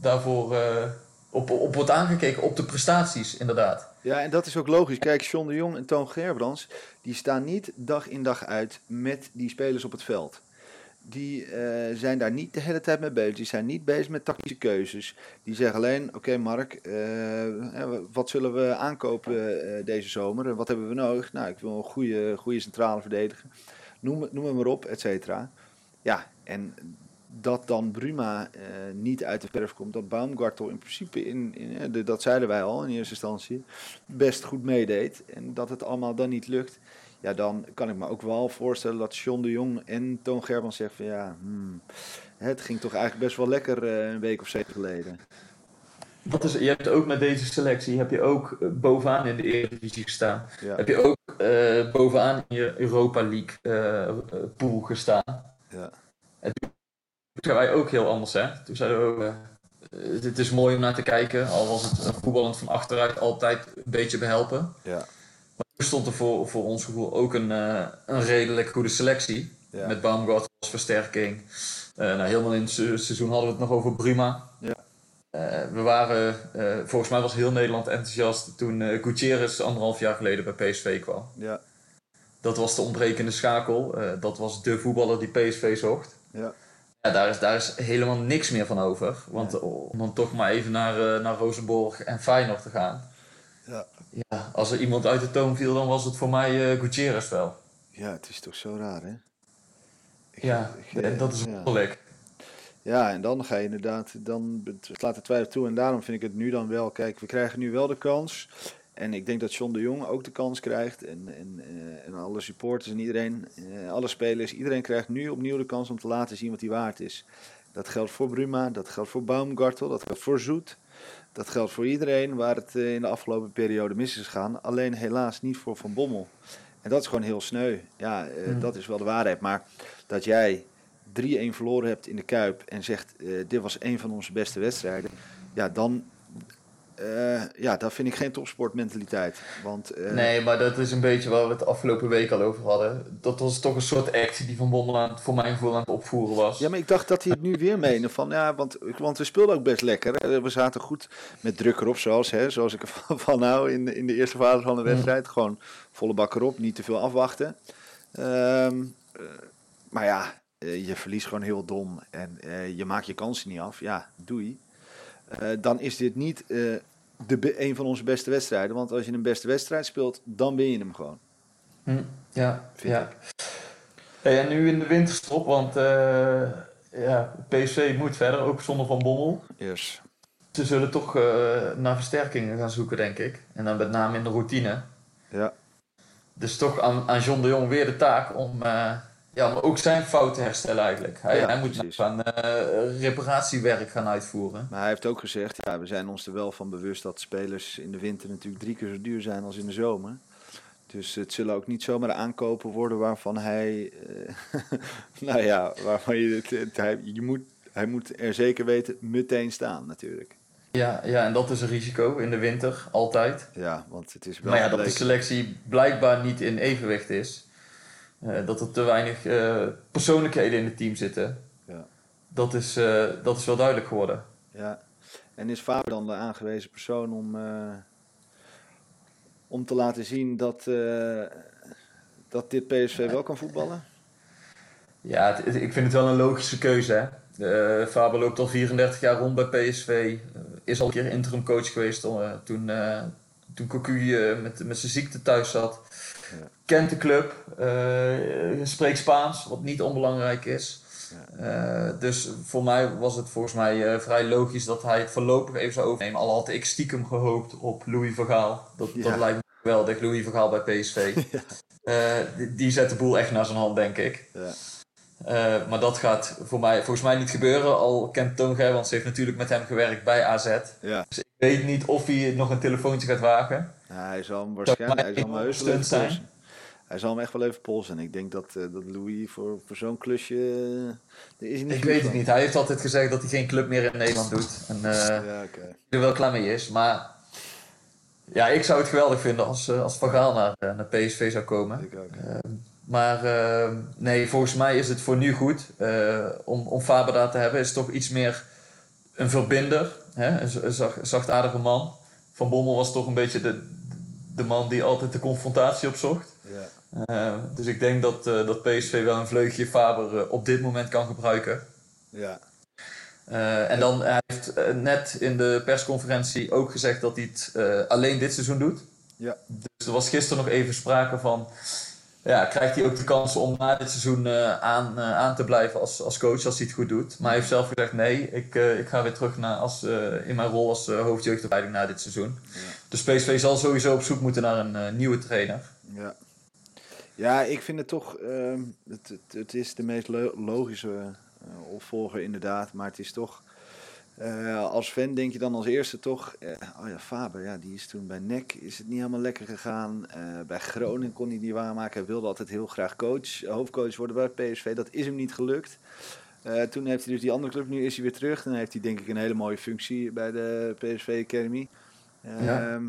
S1: daarvoor eh, op, op wordt aangekeken op de prestaties, inderdaad.
S2: Ja, en dat is ook logisch. Kijk, John de Jong en Toon Gerbrands, die staan niet dag in dag uit met die spelers op het veld. Die eh, zijn daar niet de hele tijd mee bezig. Die zijn niet bezig met tactische keuzes. Die zeggen alleen, oké Mark, eh, wat zullen we aankopen deze zomer? En wat hebben we nodig? Nou, ik wil een goede, goede centrale verdediger. Noem, noem het maar op, et cetera. Ja, en dat dan Bruma eh, niet uit de verf komt. Dat Baumgartel in principe, in, in, eh, de- dat zeiden wij al in eerste instantie, best goed meedeed. En dat het allemaal dan niet lukt. Ja, dan kan ik me ook wel voorstellen dat John de Jong en Toon Gerban zeggen van ja, hmm, het ging toch eigenlijk best wel lekker eh, een week of zeven geleden.
S1: Dat is, je hebt ook met deze selectie heb je ook bovenaan in de Eredivisie gestaan.
S2: Ja,
S1: Heb je ook bovenaan in je Europa League pool gestaan.
S2: ja,
S1: Toen zijn wij ook heel anders, hè? Toen zeiden we ook, eh, het is mooi om naar te kijken, al was het eh, voetballend van achteruit altijd een beetje behelpen.
S2: ja,
S1: Maar toen stond er voor, voor ons gevoel ook een, eh, een redelijk goede selectie.
S2: ja.
S1: Met Baumgartel als versterking. Nou, helemaal in het se- seizoen hadden we het nog over Bruma.
S2: Ja.
S1: We waren, volgens mij was heel Nederland enthousiast toen Gutierrez anderhalf jaar geleden bij PSV kwam.
S2: ja,
S1: Dat was de ontbrekende schakel. Dat was de voetballer die PSV zocht.
S2: ja.
S1: Ja, daar is, daar is helemaal niks meer van over. Want om dan toch maar even naar, eh, naar Rosenborg en Feyenoord te gaan.
S2: Ja.
S1: Ja, als er iemand uit de toon viel, dan was het voor mij eh Gutierrez wel.
S2: Ja, het is toch zo raar, hè? Ik-
S1: Ja,
S2: ik-
S1: en dat is wonderlijk.
S2: Ja, en dan ga je inderdaad, dan slaat de twijfel toe. En daarom vind ik het nu dan wel, kijk, we krijgen nu wel de kans. En ik denk dat John de Jong ook de kans krijgt. En, en, eh, en alle supporters en iedereen, eh, alle spelers, iedereen krijgt nu opnieuw de kans om te laten zien wat hij waard is. Dat geldt voor Bruma, dat geldt voor Baumgartel, dat geldt voor Zoet. Dat geldt voor iedereen waar het eh, in de afgelopen periode mis is gegaan. Alleen helaas niet voor Van Bommel. En dat is gewoon heel sneu. Ja,
S1: Hmm.
S2: dat is wel de waarheid. Maar dat jij 3-1 verloren hebt in de Kuip en zegt: dit was een van onze beste wedstrijden. Ja, dan eh, ja, dat vind ik geen topsportmentaliteit. Want, eh,
S1: Nee, maar dat is een beetje waar we het afgelopen week al over hadden. Dat was toch een soort actie die Van Bommel aan, voor mijn gevoel aan het opvoeren was.
S2: Ja, maar ik dacht dat hij het nu weer meende. Van, ja, want, want we speelden ook best lekker. hè. We zaten goed met druk erop, zoals, hè, zoals ik ervan van nou in, in de eerste fase van de wedstrijd. Gewoon volle bak erop, niet te veel afwachten. Ehm, eh, maar ja, je verliest gewoon heel dom en je maakt je kansen niet af. Ja, doei. Dan is dit niet de, een van onze beste wedstrijden. Want als je een beste wedstrijd speelt, dan win je hem gewoon.
S1: Hm, ja,
S2: Vind
S1: ja. Hey, en nu in de winterstop, want eh, ja, PSV moet verder, ook zonder Van Bommel.
S2: Yes.
S1: Ze zullen toch eh, naar versterkingen gaan zoeken, denk ik. En dan met name in de routine.
S2: Ja.
S1: Dus toch aan, aan John de Jong weer de taak om, eh, ja, om ook zijn fout te herstellen eigenlijk. Hij,
S2: Ja,
S1: hij moet
S2: precies.
S1: aan eh, reparatiewerk gaan uitvoeren.
S2: Maar hij heeft ook gezegd, ja, we zijn ons er wel van bewust dat spelers in de winter natuurlijk drie keer zo duur zijn als in de zomer. Dus het zullen ook niet zomaar aankopen worden waarvan hij, eh, nou ja, waarvan je, het, het- hij, je moet, hij moet er zeker weten meteen staan natuurlijk.
S1: Ja, ja, en dat is een risico in de winter, altijd.
S2: Ja, want het is wel
S1: Maar ja, dat de selectie blijkbaar niet in evenwicht is. Eh, dat er te weinig eh, persoonlijkheden in het team zitten.
S2: Ja.
S1: Dat, is, eh, dat is wel duidelijk geworden.
S2: Ja. En is Faber dan de aangewezen persoon om, om te laten zien dat, dat dit PSV wel kan voetballen?
S1: Ja, het- het- ik vind het wel een logische keuze. Hè? Faber loopt al 34 jaar rond bij PSV. is al een keer interim coach geweest toen, toen Cocu met, met zijn ziekte thuis zat.
S2: Ja.
S1: Kent de club, eh, spreekt Spaans, wat niet onbelangrijk is. Eh, dus voor mij was het volgens mij eh, vrij logisch dat hij het voorlopig even zou overnemen. Al had ik stiekem gehoopt op Louis Vergaal. Dat,
S2: Ja.
S1: dat lijkt me geweldig, Louis Vergaal bij PSV. Die, die zet de boel echt naar zijn hand, denk ik.
S2: Ja.
S1: Maar dat gaat voor mij, volgens mij niet gebeuren. Al kent Toon Gerbrands heeft natuurlijk met hem gewerkt bij AZ.
S2: Ja.
S1: Dus weet niet of hij nog een telefoontje gaat wagen.
S2: Hij zal hem waarschijnlijk hij zal hem heus wel
S1: zijn.
S2: Hij zal hem echt wel even polsen. En ik denk dat, eh, dat Louis voor, voor zo'n klusje. eh, is hij niet
S1: Ik weet het
S2: van.
S1: niet. Hij heeft altijd gezegd dat hij geen club meer in Nederland doet. En eh
S2: Ja,
S1: er wel klaar mee is. Maar ja, ik zou het geweldig vinden als, als Van Gaal naar, naar PSV zou komen.
S2: Ik ook.
S1: Maar nee, volgens mij is het voor nu goed. om, om Faber daar te hebben is toch iets meer een verbinder. Hè? Een, zacht- zachtaardige man. Van Bommel was toch een beetje de, de man die altijd de confrontatie opzocht.
S2: Ja.
S1: Eh, dus ik denk dat, eh, dat PSV wel een vleugje Faber eh, op dit moment kan gebruiken.
S2: Ja.
S1: En dan hij heeft net in de persconferentie ook gezegd dat hij het alleen dit seizoen doet.
S2: Ja.
S1: Dus er was gisteren nog even sprake van, ja, krijgt hij ook de kans om na dit seizoen eh, aan, eh, aan te blijven als, als coach als hij het goed doet. Maar hij heeft zelf gezegd nee, ik, eh, ik ga weer terug naar als, in mijn rol als hoofdjeugdopleiding na dit seizoen.
S2: Ja.
S1: Dus PSV zal sowieso op zoek moeten naar een nieuwe trainer.
S2: Ja. Ja, ik vind het toch. ehm, het, het, het is de meest lo- logische opvolger, inderdaad. Maar het is toch. Eh, als fan denk je dan als eerste toch. eh, oh ja, Faber, ja, die is toen bij NEC. Is het niet helemaal lekker gegaan. Eh, bij Groningen kon hij niet waarmaken. Hij wilde altijd heel graag coach, hoofdcoach worden bij PSV. Dat is hem niet gelukt. Toen heeft hij dus die andere club. Nu is hij weer terug. Dan heeft hij denk ik een hele mooie functie bij de PSV Academy.
S1: Ja.
S2: Ehm,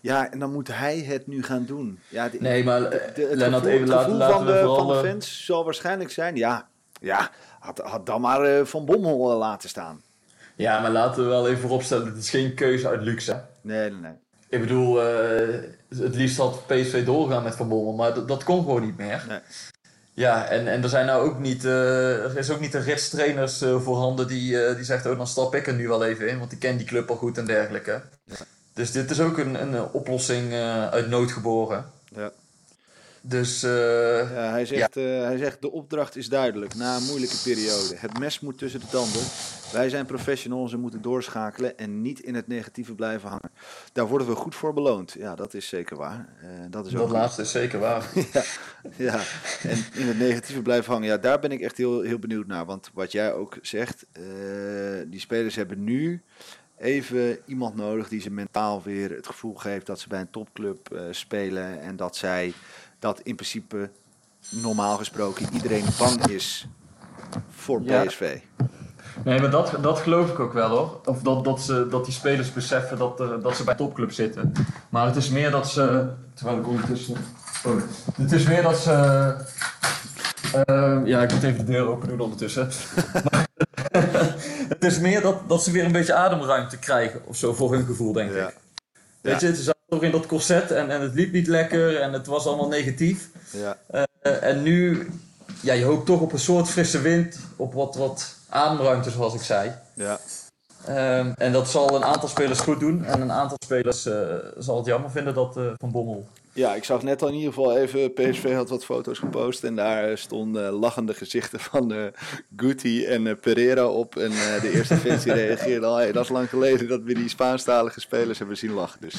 S2: ja, en dan moet hij het nu gaan doen. Ja, de-
S1: Nee, maar
S2: de- de- het
S1: Lennart,
S2: gevoel,
S1: even
S2: het
S1: laten,
S2: gevoel
S1: laten
S2: van, de, van de fans zal waarschijnlijk zijn, ja, ja had, had dan maar Van Bommel laten staan.
S1: Ja, maar laten we wel even vooropstellen, het is geen keuze uit luxe.
S2: Nee, nee, nee.
S1: Ik bedoel, eh, het liefst had PSV doorgaan met Van Bommel, maar dat, kon gewoon niet meer.
S2: Nee.
S1: Ja, en, en er zijn nou ook niet, eh, er is ook niet een rits trainers eh, voorhanden die, die zegt, oh dan stap ik er nu wel even in, want die ken die club al goed en dergelijke. Dus dit is ook een, een oplossing uit nood geboren.
S2: Ja.
S1: Dus
S2: Ja, hij, zegt, hij zegt, de opdracht is duidelijk na een moeilijke periode. Het mes moet tussen de tanden. Wij zijn professionals en moeten doorschakelen en niet in het negatieve blijven hangen. Daar worden we goed voor beloond. Ja, dat is zeker waar. Eh, dat is ook
S1: dat
S2: goed.
S1: laatste is zeker waar.
S2: ja, ja, en in het negatieve blijven hangen. Ja, daar ben ik echt heel, heel benieuwd naar. Want wat jij ook zegt, eh, die spelers hebben nu even iemand nodig die ze mentaal weer het gevoel geeft dat ze bij een topclub eh, spelen. En dat zij dat in principe normaal gesproken iedereen bang is voor
S1: Ja. Nee, maar dat, dat geloof ik ook wel hoor. Of dat, dat, ze, dat die spelers beseffen dat, er, dat ze bij topclub zitten. Maar het is meer dat ze. Terwijl ik ondertussen. Oh, het is meer dat ze. eh, ja, ik moet even de deur open doen ondertussen. Maar het is meer dat, dat ze weer een beetje ademruimte krijgen of zo voor hun gevoel, denk
S2: Ja.
S1: ik. Weet je, ze zaten toch in dat corset en, en het liep niet lekker en het was allemaal negatief.
S2: Ja.
S1: Eh, en nu, ja, je hoopt toch op een soort frisse wind, op wat, wat ademruimte, zoals ik zei.
S2: Ja.
S1: Ehm, en dat zal een aantal spelers goed doen. En een aantal spelers eh, zal het jammer vinden dat eh, Van Bommel.
S2: Ja, ik zag net al in ieder geval even, PSV had wat foto's gepost en daar eh, stonden lachende gezichten van eh Guti en Pereira op. En de eerste fans die reageerden al, hey, dat is lang geleden dat we die Spaanstalige spelers hebben zien lachen. Dus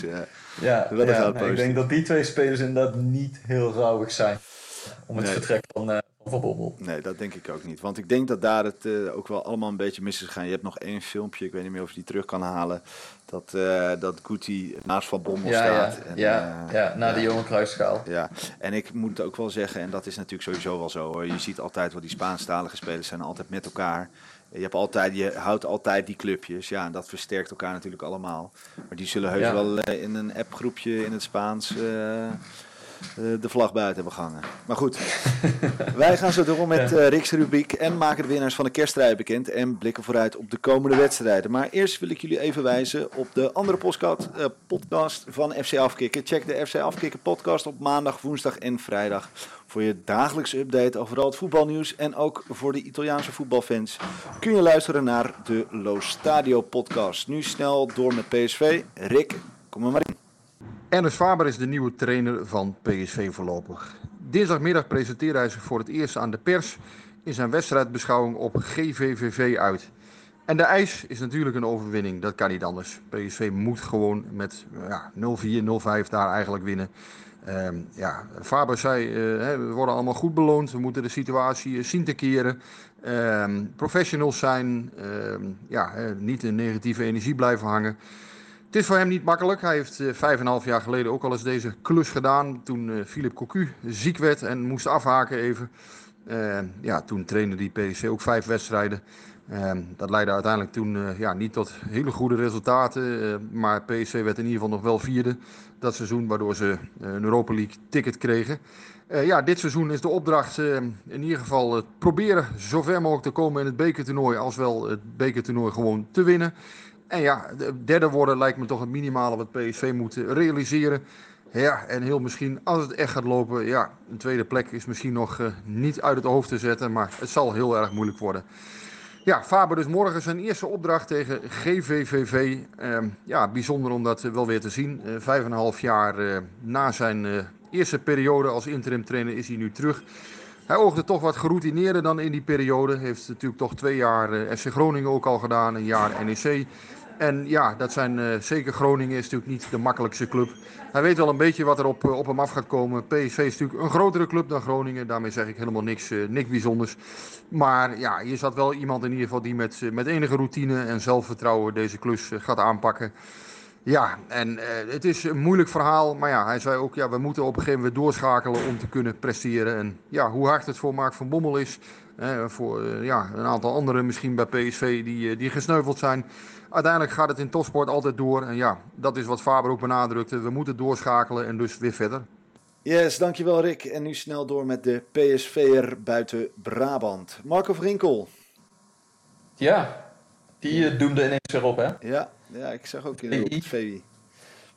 S1: Ja,
S2: Dat
S1: ja nee, ik denk dat die twee spelers inderdaad niet heel rauwig zijn. Om het
S2: Nee.
S1: vertrek van, Bommel.
S2: nee, dat denk ik ook niet. Want ik denk dat daar het eh, ook wel allemaal een beetje mis is gegaan. Je hebt nog één filmpje, ik weet niet meer of je die terug kan halen, dat, eh dat Guti naast Van Bommel
S1: Ja, ja,
S2: staat. En,
S1: ja,
S2: eh,
S1: ja, na de. Johan Cruijffschaal.
S2: Ja, en ik moet ook wel zeggen, en dat is natuurlijk sowieso wel zo hoor. Je ziet altijd wel die Spaanstalige spelers zijn altijd met elkaar. Je, hebt altijd, je houdt altijd die clubjes. Ja, en dat versterkt elkaar natuurlijk allemaal. Maar die zullen heus
S1: Ja.
S2: wel in een appgroepje in het Spaans de vlag buiten hebben gehangen. Maar goed, wij gaan zo door met eh Riks rubriek en maken de winnaars van de kerstrijden bekend. En blikken vooruit op de komende wedstrijden. Maar eerst wil ik jullie even wijzen op de andere podcast, eh, podcast van FC Afkikken. Check de FC Afkikken podcast op maandag, woensdag en vrijdag. Voor je dagelijkse update over al het voetbalnieuws. En ook voor de Italiaanse voetbalfans kun je luisteren naar de Lo Stadio podcast. Nu snel door met PSV. Rick, kom er maar in.
S5: Ernest Faber is de nieuwe trainer van PSV voorlopig. Dinsdagmiddag presenteerde hij zich voor het eerst aan de pers in zijn wedstrijdbeschouwing op GVVV uit. En de eis is natuurlijk een overwinning, dat kan niet anders. PSV moet gewoon met ja, 0-4, 0-5 daar eigenlijk winnen. Ehm, ja, Faber zei, eh, we worden allemaal goed beloond, we moeten de situatie eh, zien te keren. Ehm, professionals zijn, ehm, ja, niet in negatieve energie blijven hangen. Het is voor hem niet makkelijk. Hij heeft eh, vijf en half jaar geleden ook al eens deze klus gedaan. Toen eh Philip Cocu ziek werd en moest afhaken even. Eh, ja, toen trainde die PSV ook vijf wedstrijden. Eh, dat leidde uiteindelijk toen ja, niet tot hele goede resultaten. maar PSV werd in ieder geval nog wel vierde dat seizoen, waardoor ze een Europa League ticket kregen. Ja, dit seizoen is de opdracht in ieder geval proberen zo ver mogelijk te komen in het bekertoernooi. Als wel het bekertoernooi gewoon te winnen. En ja, de derde worden lijkt me toch het minimale wat PSV moet realiseren. Ja, en heel misschien, als het echt gaat lopen, ja, een tweede plek is misschien nog eh, niet uit het hoofd te zetten, maar het zal heel erg moeilijk worden. Ja, Faber dus morgen zijn eerste opdracht tegen GVVV. Ehm, ja, bijzonder om dat eh, wel weer te zien. Eh, vijf en een half jaar na zijn eerste periode als interim trainer is hij nu terug. Hij oogde toch wat geroutineerder dan in die periode. Heeft natuurlijk toch twee jaar FC Groningen ook al gedaan, een jaar NEC. En ja, dat zijn eh, zeker Groningen is natuurlijk niet de makkelijkste club. Hij weet wel een beetje wat er op, eh, op hem af gaat komen. PSV is natuurlijk een grotere club dan Groningen. Daarmee zeg ik helemaal niks, eh, niks bijzonders. Maar ja, hier zat wel iemand in ieder geval die met, met enige routine en zelfvertrouwen deze klus gaat aanpakken. Ja, en het is een moeilijk verhaal. Maar ja, hij zei ook, ja, we moeten op een gegeven moment doorschakelen om te kunnen presteren. En ja, hoe hard het voor Mark van Bommel is. voor ja, een aantal anderen misschien bij PSV die, die gesneuveld zijn. Uiteindelijk gaat het in topsport altijd door. En ja, dat is wat Faber ook benadrukte. We moeten doorschakelen en dus weer verder.
S2: Yes, dankjewel Rick. En nu snel door met de PSV'er buiten Brabant. Marco Vrinkel.
S1: Ja, die eh, doemde ineens weer op, hè?
S2: Ja, ja ik zag ook in
S1: VI.
S2: op het VI.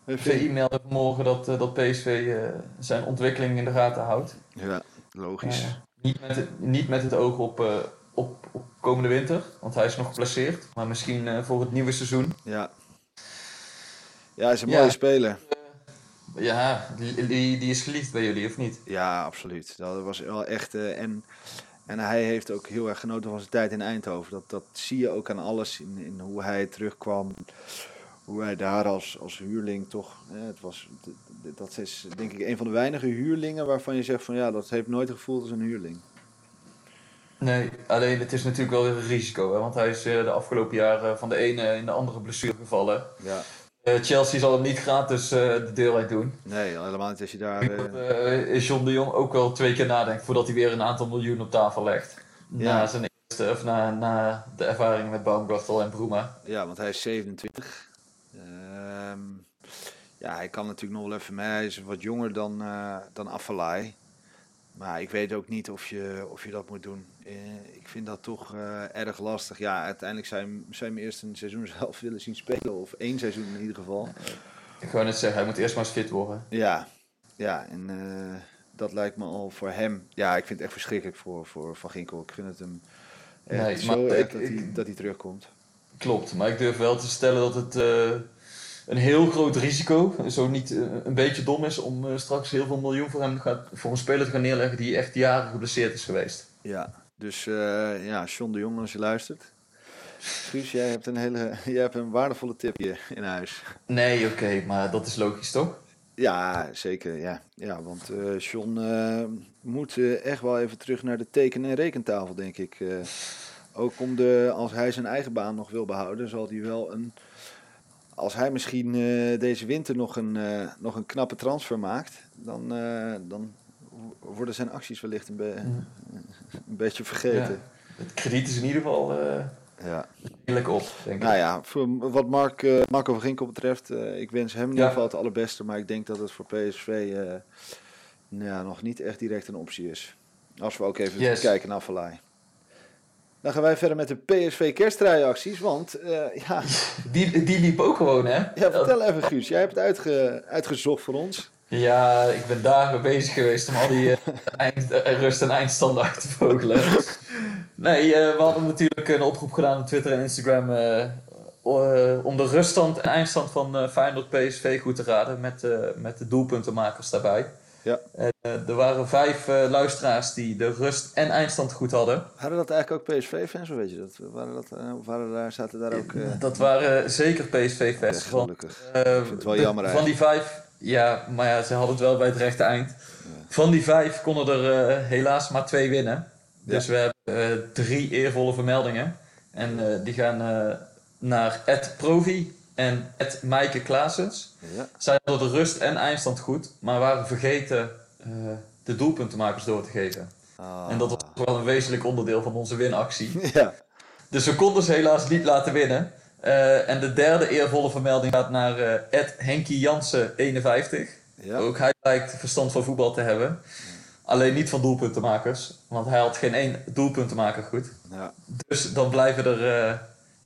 S2: Eh,
S1: VI meldde vanmorgen dat, eh, dat PSV eh, zijn ontwikkeling in de gaten houdt.
S2: Ja, logisch.
S1: Eh, niet, met het, niet met het oog op, eh, op, op komende winter, want hij is nog geblesseerd. Maar misschien eh, voor het nieuwe seizoen.
S2: Ja. Ja, hij is een
S1: Ja.
S2: mooie speler.
S1: Ja, die, die, die is geliefd bij jullie, of niet?
S2: Ja, absoluut. Dat was wel echt. eh, en, en hij heeft ook heel erg genoten van zijn tijd in Eindhoven. Dat, dat zie je ook aan alles in, in hoe hij terugkwam. Hoe hij daar als, als huurling toch. eh, het was, dat is denk ik een van de weinige huurlingen waarvan je zegt van ja, dat heeft nooit gevoeld als een huurling.
S1: Nee, alleen het is natuurlijk wel weer een risico. Hè? Want hij is eh, de afgelopen jaren van de ene in de andere blessure gevallen.
S2: Ja,
S1: Eh, Chelsea zal hem niet gratis eh, de deur uit doen.
S2: nee, helemaal niet als je daar. Eh,
S1: John de Jong ook wel twee keer nadenkt voordat hij weer een aantal miljoen op tafel legt.
S2: Ja.
S1: Na zijn eerste of na, na de ervaring met Baumgartel en Bruma.
S2: Ja, want hij is 27. Ehm, ja, hij kan natuurlijk nog wel even mee. Hij is wat jonger dan, eh dan. Maar ik weet ook niet of je, of je dat moet doen. Eh, ik vind dat toch eh, erg lastig. Ja, uiteindelijk zou je, hem- zou je hem eerst een seizoen zelf willen zien spelen. Of één seizoen in ieder geval.
S1: Ik wou net zeggen, hij moet eerst maar eens fit worden.
S2: Ja, ja en eh, dat lijkt me al voor hem. Ja, ik vind het echt verschrikkelijk voor, voor Van Ginkel. Ik vind het hem echt
S1: Nee,
S2: zo
S1: maar ik-
S2: dat, hij, dat hij terugkomt.
S1: Klopt, maar ik durf wel te stellen dat het een heel groot risico, zo niet een beetje dom is, om straks heel veel miljoen voor hem gaat, voor een speler te gaan neerleggen die echt jaren geblesseerd is geweest.
S2: Ja, dus eh ja, John de Jong als je luistert. Guus, jij hebt een hele, jij hebt een waardevolle tip hier in huis.
S1: Nee, oké, maar dat is logisch toch?
S2: Ja, zeker. Ja, ja want eh John eh, moet echt wel even terug naar de teken- en rekentafel, denk ik. Ook om de, als hij zijn eigen baan nog wil behouden, zal hij wel een. Als hij misschien deze winter nog een, nog een knappe transfer maakt, dan, dan worden zijn acties wellicht een, be- een beetje vergeten.
S1: Het krediet is in ieder geval eh
S2: Ja.
S1: redelijk op, denk ik.
S2: Nou ja, voor wat Mark, eh, Marco van Ginkel betreft, eh, ik wens hem in ieder geval het allerbeste. Maar ik denk dat het voor PSV nou ja, nog niet echt direct een optie is. Als we ook even
S1: Yes.
S2: kijken naar Vallei. Dan gaan wij verder met de PSV kersttrui-acties. Want, ja,
S1: Die, die liep ook gewoon, hè?
S2: ja, vertel even Guus. Jij hebt het uitge, uitgezocht voor ons.
S1: Ja, ik ben dagen bezig geweest om al die eh, eind, eh, rust- en eindstanden uit te vogelen. Nee, eh, we hadden natuurlijk een oproep gedaan op Twitter en Instagram om de ruststand en eindstand van Feyenoord PSV goed te raden met, met de doelpuntenmakers daarbij.
S2: Ja.
S1: Er waren vijf luisteraars die de rust en eindstand goed hadden.
S2: Hadden dat eigenlijk ook PSV-fans, of weet je dat? Waren dat of waren daar, zaten daar ook...
S1: Dat waren zeker PSV-fans.
S2: gelukkig. vind het wel jammer
S1: Van die vijf, ja, maar ja, ze hadden het wel bij het rechte eind. Van die vijf konden er eh, helaas maar twee winnen. Dus we hebben eh, drie eervolle vermeldingen. En eh, die gaan naar Ed Provi en Ed Maaike Klaasens.
S2: Ja.
S1: Zij hadden de rust en eindstand goed, maar waren vergeten de doelpuntenmakers door te geven.
S2: Ah.
S1: En dat was wel een wezenlijk onderdeel van onze winactie.
S2: Ja,
S1: Dus we konden ze helaas niet laten winnen. Eh, en de derde eervolle vermelding gaat naar eh, Ed Henkie Jansen 51.
S2: ja.
S1: Ook hij lijkt verstand van voetbal te hebben. Alleen niet van doelpuntenmakers. Want hij had geen één doelpuntenmaker goed.
S2: ja.
S1: Dus dan blijven er eh,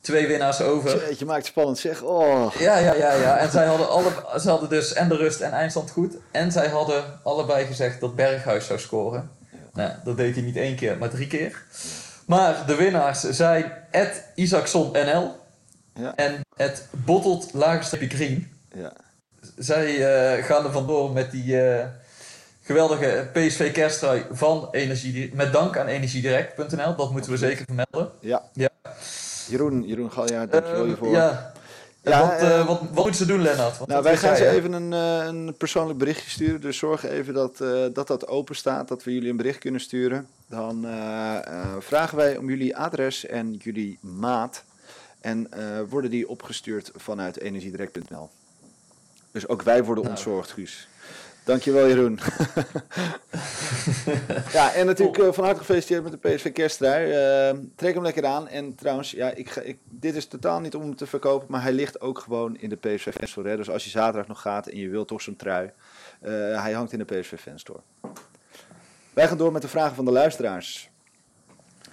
S1: twee winnaars over.
S2: Jeetje, maakt het spannend zeg. Oh.
S1: Ja, ja, ja, ja. En zij hadden, alle, ze hadden dus en de rust en eindstand goed. En zij hadden allebei gezegd dat Berghuis zou scoren. Nou, dat deed hij niet één keer, maar drie keer. Maar de winnaars zijn Ed Isaacson NL
S2: Ja.
S1: en Ed Bottelt Lagerstreepje Green.
S2: Ja.
S1: Zij eh, gaan er vandoor met die eh, geweldige PSV kersttrui van Energie, met dank aan energiedirect.nl. Dat moeten we zeker vermelden.
S2: Ja.
S1: Ja.
S2: Jeroen, Jeroen Galjaard, dankjewel
S1: Eh,
S2: hiervoor.
S1: ja.
S2: Ja,
S1: wat, eh, wat, wat moeten ze doen, Lennart?
S2: Nou, wij gaan ze even een, een persoonlijk berichtje sturen. Dus zorg even dat, dat dat open staat, dat we jullie een bericht kunnen sturen. Dan vragen wij om jullie adres en jullie maat. En eh, worden die opgestuurd vanuit energiedirect.nl. Dus ook wij worden
S1: Nou.
S2: ontzorgd, Guus. Dankjewel, Jeroen. ja, en natuurlijk eh, van harte gefeliciteerd met de PSV kersttrui. Eh, trek hem lekker aan. En trouwens, ja, ik ga, ik, dit is totaal niet om hem te verkopen, maar hij ligt ook gewoon in de PSV Fanstore. Dus als je zaterdag nog gaat en je wilt toch zo'n trui, eh, hij hangt in de PSV Fanstore. Wij gaan door met de vragen van de luisteraars.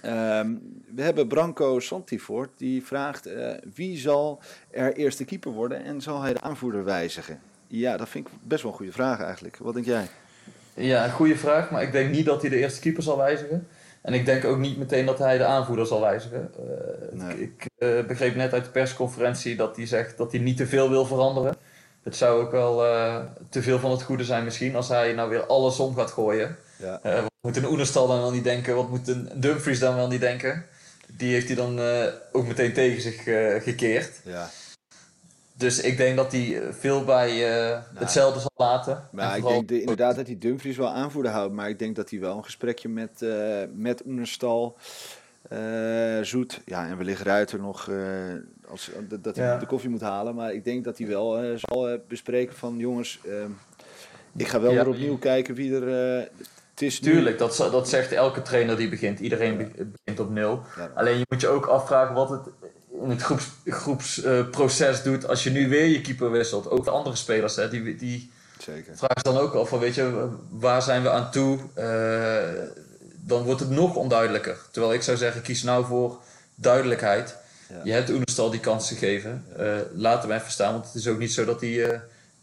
S2: Ehm, we hebben Branco Santivoort, die vraagt eh, wie zal er eerste keeper worden en zal hij de aanvoerder wijzigen? Ja, dat vind ik best wel een goede vraag eigenlijk. Wat denk jij?
S1: Ja, een goede vraag, maar ik denk niet dat hij de eerste keeper zal wijzigen. En ik denk ook niet meteen dat hij de aanvoerder zal wijzigen. Eh,
S2: Nee.
S1: Ik eh, begreep net uit de persconferentie dat hij zegt dat hij niet te veel wil veranderen. Het zou ook wel te veel van het goede zijn misschien als hij nou weer alles om gaat gooien.
S2: Ja.
S1: Moet een Oenerstal dan wel niet denken? Wat moet een Dumfries dan wel niet denken? Die heeft hij dan eh, ook meteen tegen zich eh, gekeerd.
S2: Ja.
S1: Dus ik denk dat hij eh, veel bij eh, hetzelfde zal laten.
S2: Maar ik denk de- inderdaad dat hij Dumfries wel aanvoerder houdt. Maar ik denk dat hij wel een gesprekje met, eh met Oenerstal, eh, Zoet, ja, en wellicht Ruiter nog, eh, als, dat dat hij
S1: Ja.
S2: de koffie moet halen. Maar ik denk dat hij wel eh, zal bespreken van jongens, ik ga wel
S1: Ja.
S2: weer opnieuw kijken wie er... eh, is nu-
S1: Tuurlijk, dat, dat zegt elke trainer die begint. Iedereen be- begint op nul. Alleen je moet je ook afvragen wat het in het groepsproces groepsproces doet als je nu weer je keeper wisselt. Ook de andere spelers, hè, die, die
S2: Zeker.
S1: vragen dan ook af van, weet je, waar zijn we aan toe? Eh, dan wordt het nog onduidelijker. Terwijl ik zou zeggen, kies nou voor duidelijkheid.
S2: Ja.
S1: Je hebt Oenestal die kans gegeven. Eh, laat hem even staan, want het is ook niet zo dat hij eh,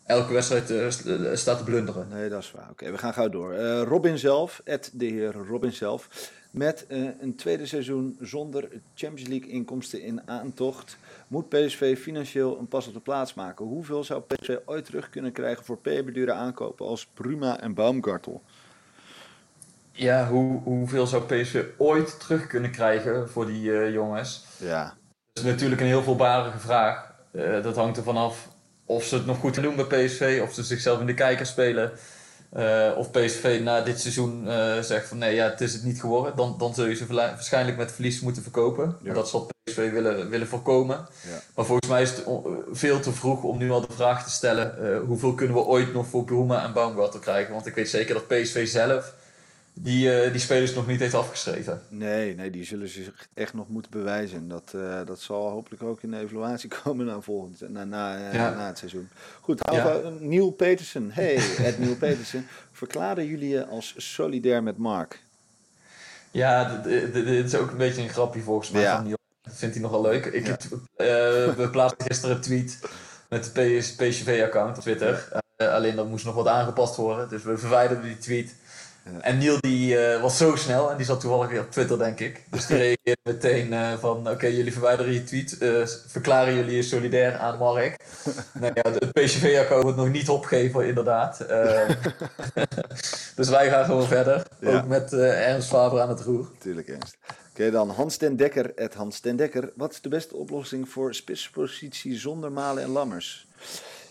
S1: elke wedstrijd eh, st- eh, staat te blunderen.
S2: Nee, dat is waar. Oké, we gaan gauw door. Eh, Robin zelf, het de heer Robin zelf, met eh, een tweede seizoen zonder Champions League inkomsten in aantocht, moet PSV financieel een pas op de plaats maken. Hoeveel zou PSV ooit terug kunnen krijgen voor peberdure aankopen als Bruma en Baumgartel?
S1: Ja, hoe, hoeveel zou PSV ooit terug kunnen krijgen voor die eh, jongens?
S2: Ja,
S1: Dat is natuurlijk een heel voorbarige vraag. Eh, dat hangt er vanaf of ze het nog goed doen bij PSV, of ze zichzelf in de kijker spelen. Eh, of PSV na dit seizoen eh, zegt van nee, ja, het is het niet geworden. Dan, dan zul je ze waarschijnlijk met verlies moeten verkopen.
S2: Ja.
S1: Dat zal PSV willen, willen voorkomen.
S2: Ja.
S1: Maar volgens mij is het veel te vroeg om nu al de vraag te stellen: eh, hoeveel kunnen we ooit nog voor Bruma en Baumgartel krijgen? Want ik weet zeker dat PSV zelf die, eh, die spelers nog niet heeft afgeschreven.
S2: nee, nee, die zullen zich echt nog moeten bewijzen. En Dat, eh, dat zal hopelijk ook in de evaluatie komen na, volgend, na, na, eh,
S1: Ja.
S2: na het seizoen. Goed,
S1: Ja.
S2: Neil Petersen. Hey, het Neil Petersen. Verklaren jullie je als solidair met Mark?
S1: Ja, dit is ook een beetje een grapje volgens mij
S2: Ja.
S1: van Niel. Dat vindt hij nogal leuk. Ik heb, eh, we plaatsten gisteren een tweet met de PS, PSV-account op Twitter. Alleen dat moest nog wat aangepast worden, dus we verwijderden die tweet. En Niel die eh, was zo snel en die zat toevallig weer op Twitter denk ik. Dus die reageerde meteen eh, van oké jullie verwijderen je tweet, eh, verklaren jullie je solidair aan Mark. nou ja, het PSV-account wordt nog niet opgegeven inderdaad. Eh, dus wij gaan gewoon verder,
S2: Ja.
S1: ook met Ernst Faber aan het roer.
S2: Natuurlijk Ernst. Oké, dan Hans ten Dekker. Het Hans ten Dekker. Wat is de beste oplossing voor spitspositie zonder Malen en Lammers?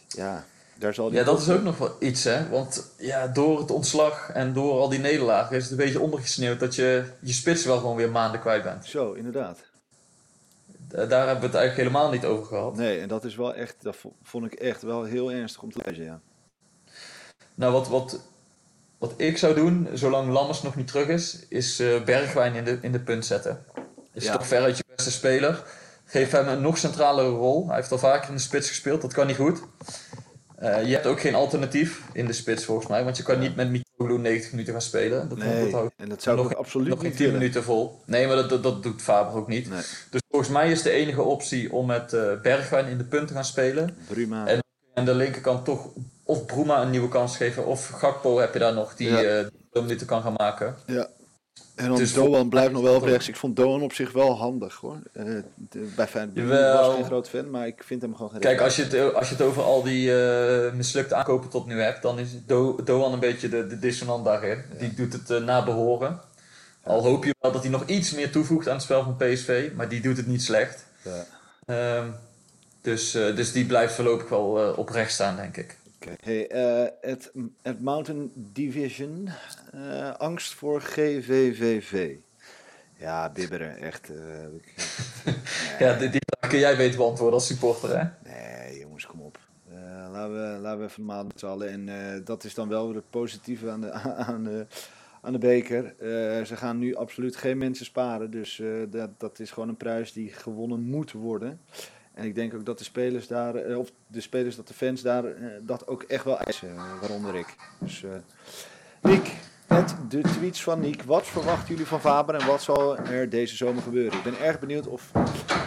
S2: Ja, daar zal die
S1: Ja, dat is ook nog wel iets, hè. Want ja, door het ontslag en door al die nederlagen is het een beetje ondergesneeuwd dat je je spits wel gewoon weer maanden kwijt bent.
S2: Zo, inderdaad.
S1: Da- Daar hebben we het eigenlijk helemaal niet over gehad.
S2: Nee, en dat is wel echt, dat vo- vond ik echt wel heel ernstig om te lezen, ja.
S1: Nou, wat, wat, wat ik zou doen, zolang Lammers nog niet terug is, is eh, Bergwijn in de, in de punt zetten. Is
S2: Ja.
S1: toch veruit je beste speler. Geef hem een nog centralere rol. Hij heeft al vaker in de spits gespeeld, dat kan niet goed. Eh, je hebt ook geen alternatief in de spits volgens mij, want je kan niet met Mitroglou 90 minuten gaan spelen. Dat,
S2: Nee,
S1: houdt
S2: en dat zou
S1: nog-
S2: ook absoluut
S1: nog geen
S2: niet
S1: 10
S2: willen.
S1: minuten vol. Nee, maar dat, dat, dat doet Faber ook niet.
S2: Nee,
S1: Dus volgens mij is de enige optie om met eh, Bergwijn in de punt te gaan spelen.
S2: Bruma.
S1: En- aan de linkerkant toch of Bruma een nieuwe kans geven, of Gakpo heb je daar nog die
S2: Ja.
S1: eh die minuten kan gaan maken.
S2: Ja. En dan
S1: Dus
S2: Doan blijft nog wel rechts. Ik vond Doan op zich wel handig hoor. Eh, de- bij Feyenoord was geen groot fan, maar ik vind hem gewoon geen
S1: Kijk, als je het, als je het over al die eh, mislukte aankopen tot nu hebt, dan is Do Doan een beetje de, de dissonant daarin. Die doet het eh, na behoren. Al hoop je wel dat hij nog iets meer toevoegt aan het spel van PSV, maar die doet het niet slecht.
S2: Ja.
S1: Ehm, dus, eh, dus die blijft voorlopig wel eh, op rechts staan, denk ik.
S2: Oké. Hey, eh, het, Mountain Division. eh, angst voor GVVV. Ja, bibberen, echt. ik-
S1: Ja, die, die vraag kun jij beter beantwoorden als supporter, hè?
S2: nee, jongens, kom op. Laten, we, laten we even met z'n allen. En dat is dan wel het positieve aan de, aan de, aan de beker. Ze gaan nu absoluut geen mensen sparen. Dus dat, dat is gewoon een prijs die gewonnen moet worden. En ik denk ook dat de spelers daar, eh, of de spelers, dat de fans daar eh, dat ook echt wel eisen, eh, waaronder ik. Dus eh Nick, met de tweets van Nick. Wat verwachten jullie van Faber en wat zal er deze zomer gebeuren? Ik ben erg benieuwd of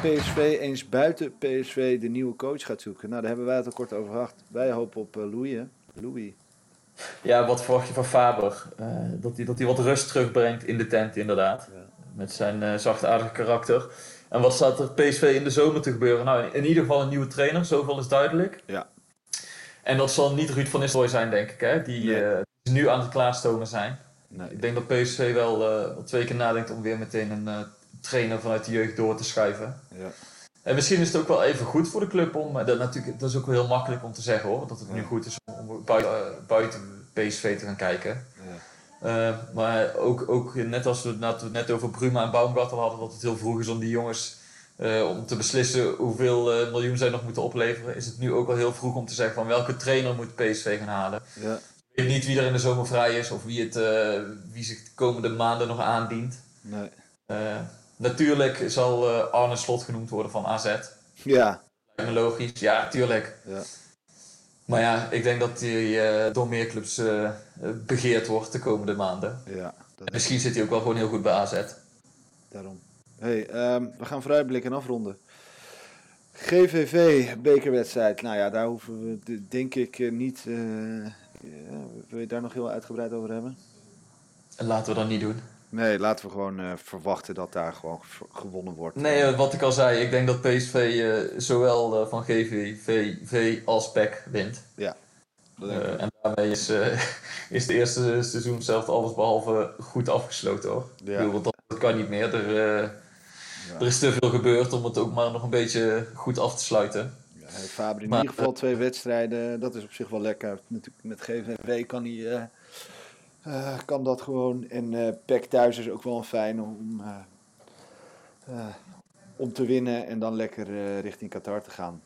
S2: PSV eens buiten PSV de nieuwe coach gaat zoeken. Nou, daar hebben wij het al kort over gehad. Wij hopen op Louis? Louis.
S1: Ja, wat verwacht je van Faber? Dat hij dat wat rust terugbrengt in de tent, inderdaad.
S2: Ja.
S1: Met zijn eh zachtaardige karakter. En wat staat er PSV in de zomer te gebeuren? Nou, in, in ieder geval een nieuwe trainer, zoveel is duidelijk.
S2: Ja.
S1: En dat zal niet Ruud van Nistelrooy zijn, denk ik, hè? Die,
S2: Nee.
S1: eh, nu aan het klaarstomen zijn.
S2: Nee.
S1: Ik denk dat PSV wel, wel twee keer nadenkt om weer meteen een eh, trainer vanuit de jeugd door te schuiven.
S2: Ja.
S1: En misschien is het ook wel even goed voor de club om, dat, natuurlijk, dat is ook wel heel makkelijk om te zeggen hoor, dat het nu goed is om, buiten, buiten PSV te gaan kijken. Eh, maar ook, ook net als we het net, over Bruma en Baumgartel hadden, dat het heel vroeg is om die jongens eh, om te beslissen hoeveel eh, miljoen zij nog moeten opleveren, is het nu ook al heel vroeg om te zeggen van welke trainer moet PSV gaan halen.
S2: Ja.
S1: Weet weet niet wie er in de zomer vrij is of wie, het, wie zich de komende maanden nog aandient.
S2: Nee.
S1: Natuurlijk zal Arne Slot genoemd worden van AZ.
S2: Ja.
S1: Logisch. Ja, tuurlijk.
S2: Ja.
S1: Maar ja, ik denk dat hij eh, door meer clubs eh, begeerd wordt de komende maanden.
S2: Ja,
S1: En misschien zit hij ook wel gewoon heel goed bij AZ.
S2: daarom. Hey, ehm, we gaan vooruitblikken en afronden. GVV bekerwedstrijd. Nou ja, daar hoeven we de- denk ik eh, niet. ja, wil je daar nog heel uitgebreid over hebben?
S1: En laten we dat niet doen.
S2: Nee, laten we gewoon eh, verwachten dat daar gewoon gewonnen wordt.
S1: Nee, eh, wat ik al zei, ik denk dat PSV eh, zowel van GVV als PEC wint.
S2: Ja. Dat denk ik ook.
S1: en daarmee is, is de eerste seizoen zelf alles behalve goed afgesloten hoor.
S2: Ja.
S1: Ik bedoel, want dat, dat kan niet meer. Er,
S2: Ja.
S1: er is te veel gebeurd om het ook maar nog een beetje goed af te sluiten.
S2: Faber in
S1: Maar,
S2: ieder geval twee wedstrijden. Dat is op zich wel lekker. Natuurlijk met GVV kan hij. Eh, kan dat gewoon. En eh PEC thuis is ook wel een fijn om, eh, eh, om te winnen en dan lekker richting Qatar te gaan.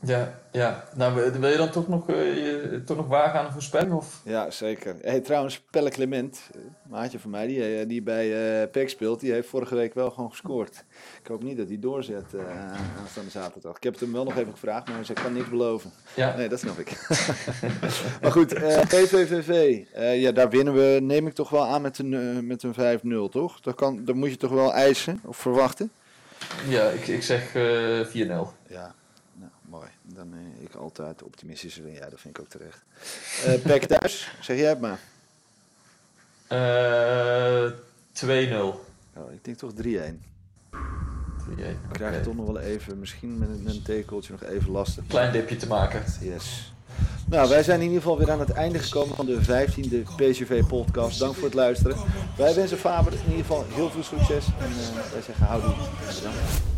S1: Ja, ja. Nou, wil- je dan toch nog, je, toch nog wagen aan een voorspelling? Of?
S2: Ja, zeker. Hey, trouwens, Pelle Clement, eh, maatje van mij, die, eh, die bij eh PEC speelt, die heeft vorige week wel gewoon gescoord. Ik hoop niet dat hij doorzet eh aanstaande zaterdag. Ik heb het hem wel nog even gevraagd, maar ze kan niks beloven.
S1: Ja,
S2: Nee, dat snap ik. maar goed, eh PVVV, ja, daar winnen we, neem ik toch wel aan met een, met een 5-0, toch? Dat, kan, dat moet je toch wel eisen of verwachten?
S1: ja ik, ik zeg eh 4-0.
S2: Ja, mooi. Dan ben ik altijd optimistisch. Ja, dat vind ik ook terecht. Eh Pek thuis, zeg jij het maar.
S1: Eh 2-0.
S2: Oh, ik denk toch 3-1.
S1: 3-1.
S2: We krijgen
S1: Oké.
S2: toch nog wel even, misschien met een, met een tekeltje nog even lastig.
S1: Klein dipje te maken.
S2: Yes. Nou, wij zijn in ieder geval weer aan het einde gekomen van de 15e PCV-podcast. Dank voor het luisteren. Wij wensen Faber in ieder geval heel veel succes. En eh, wij zeggen houdoe. Bedankt.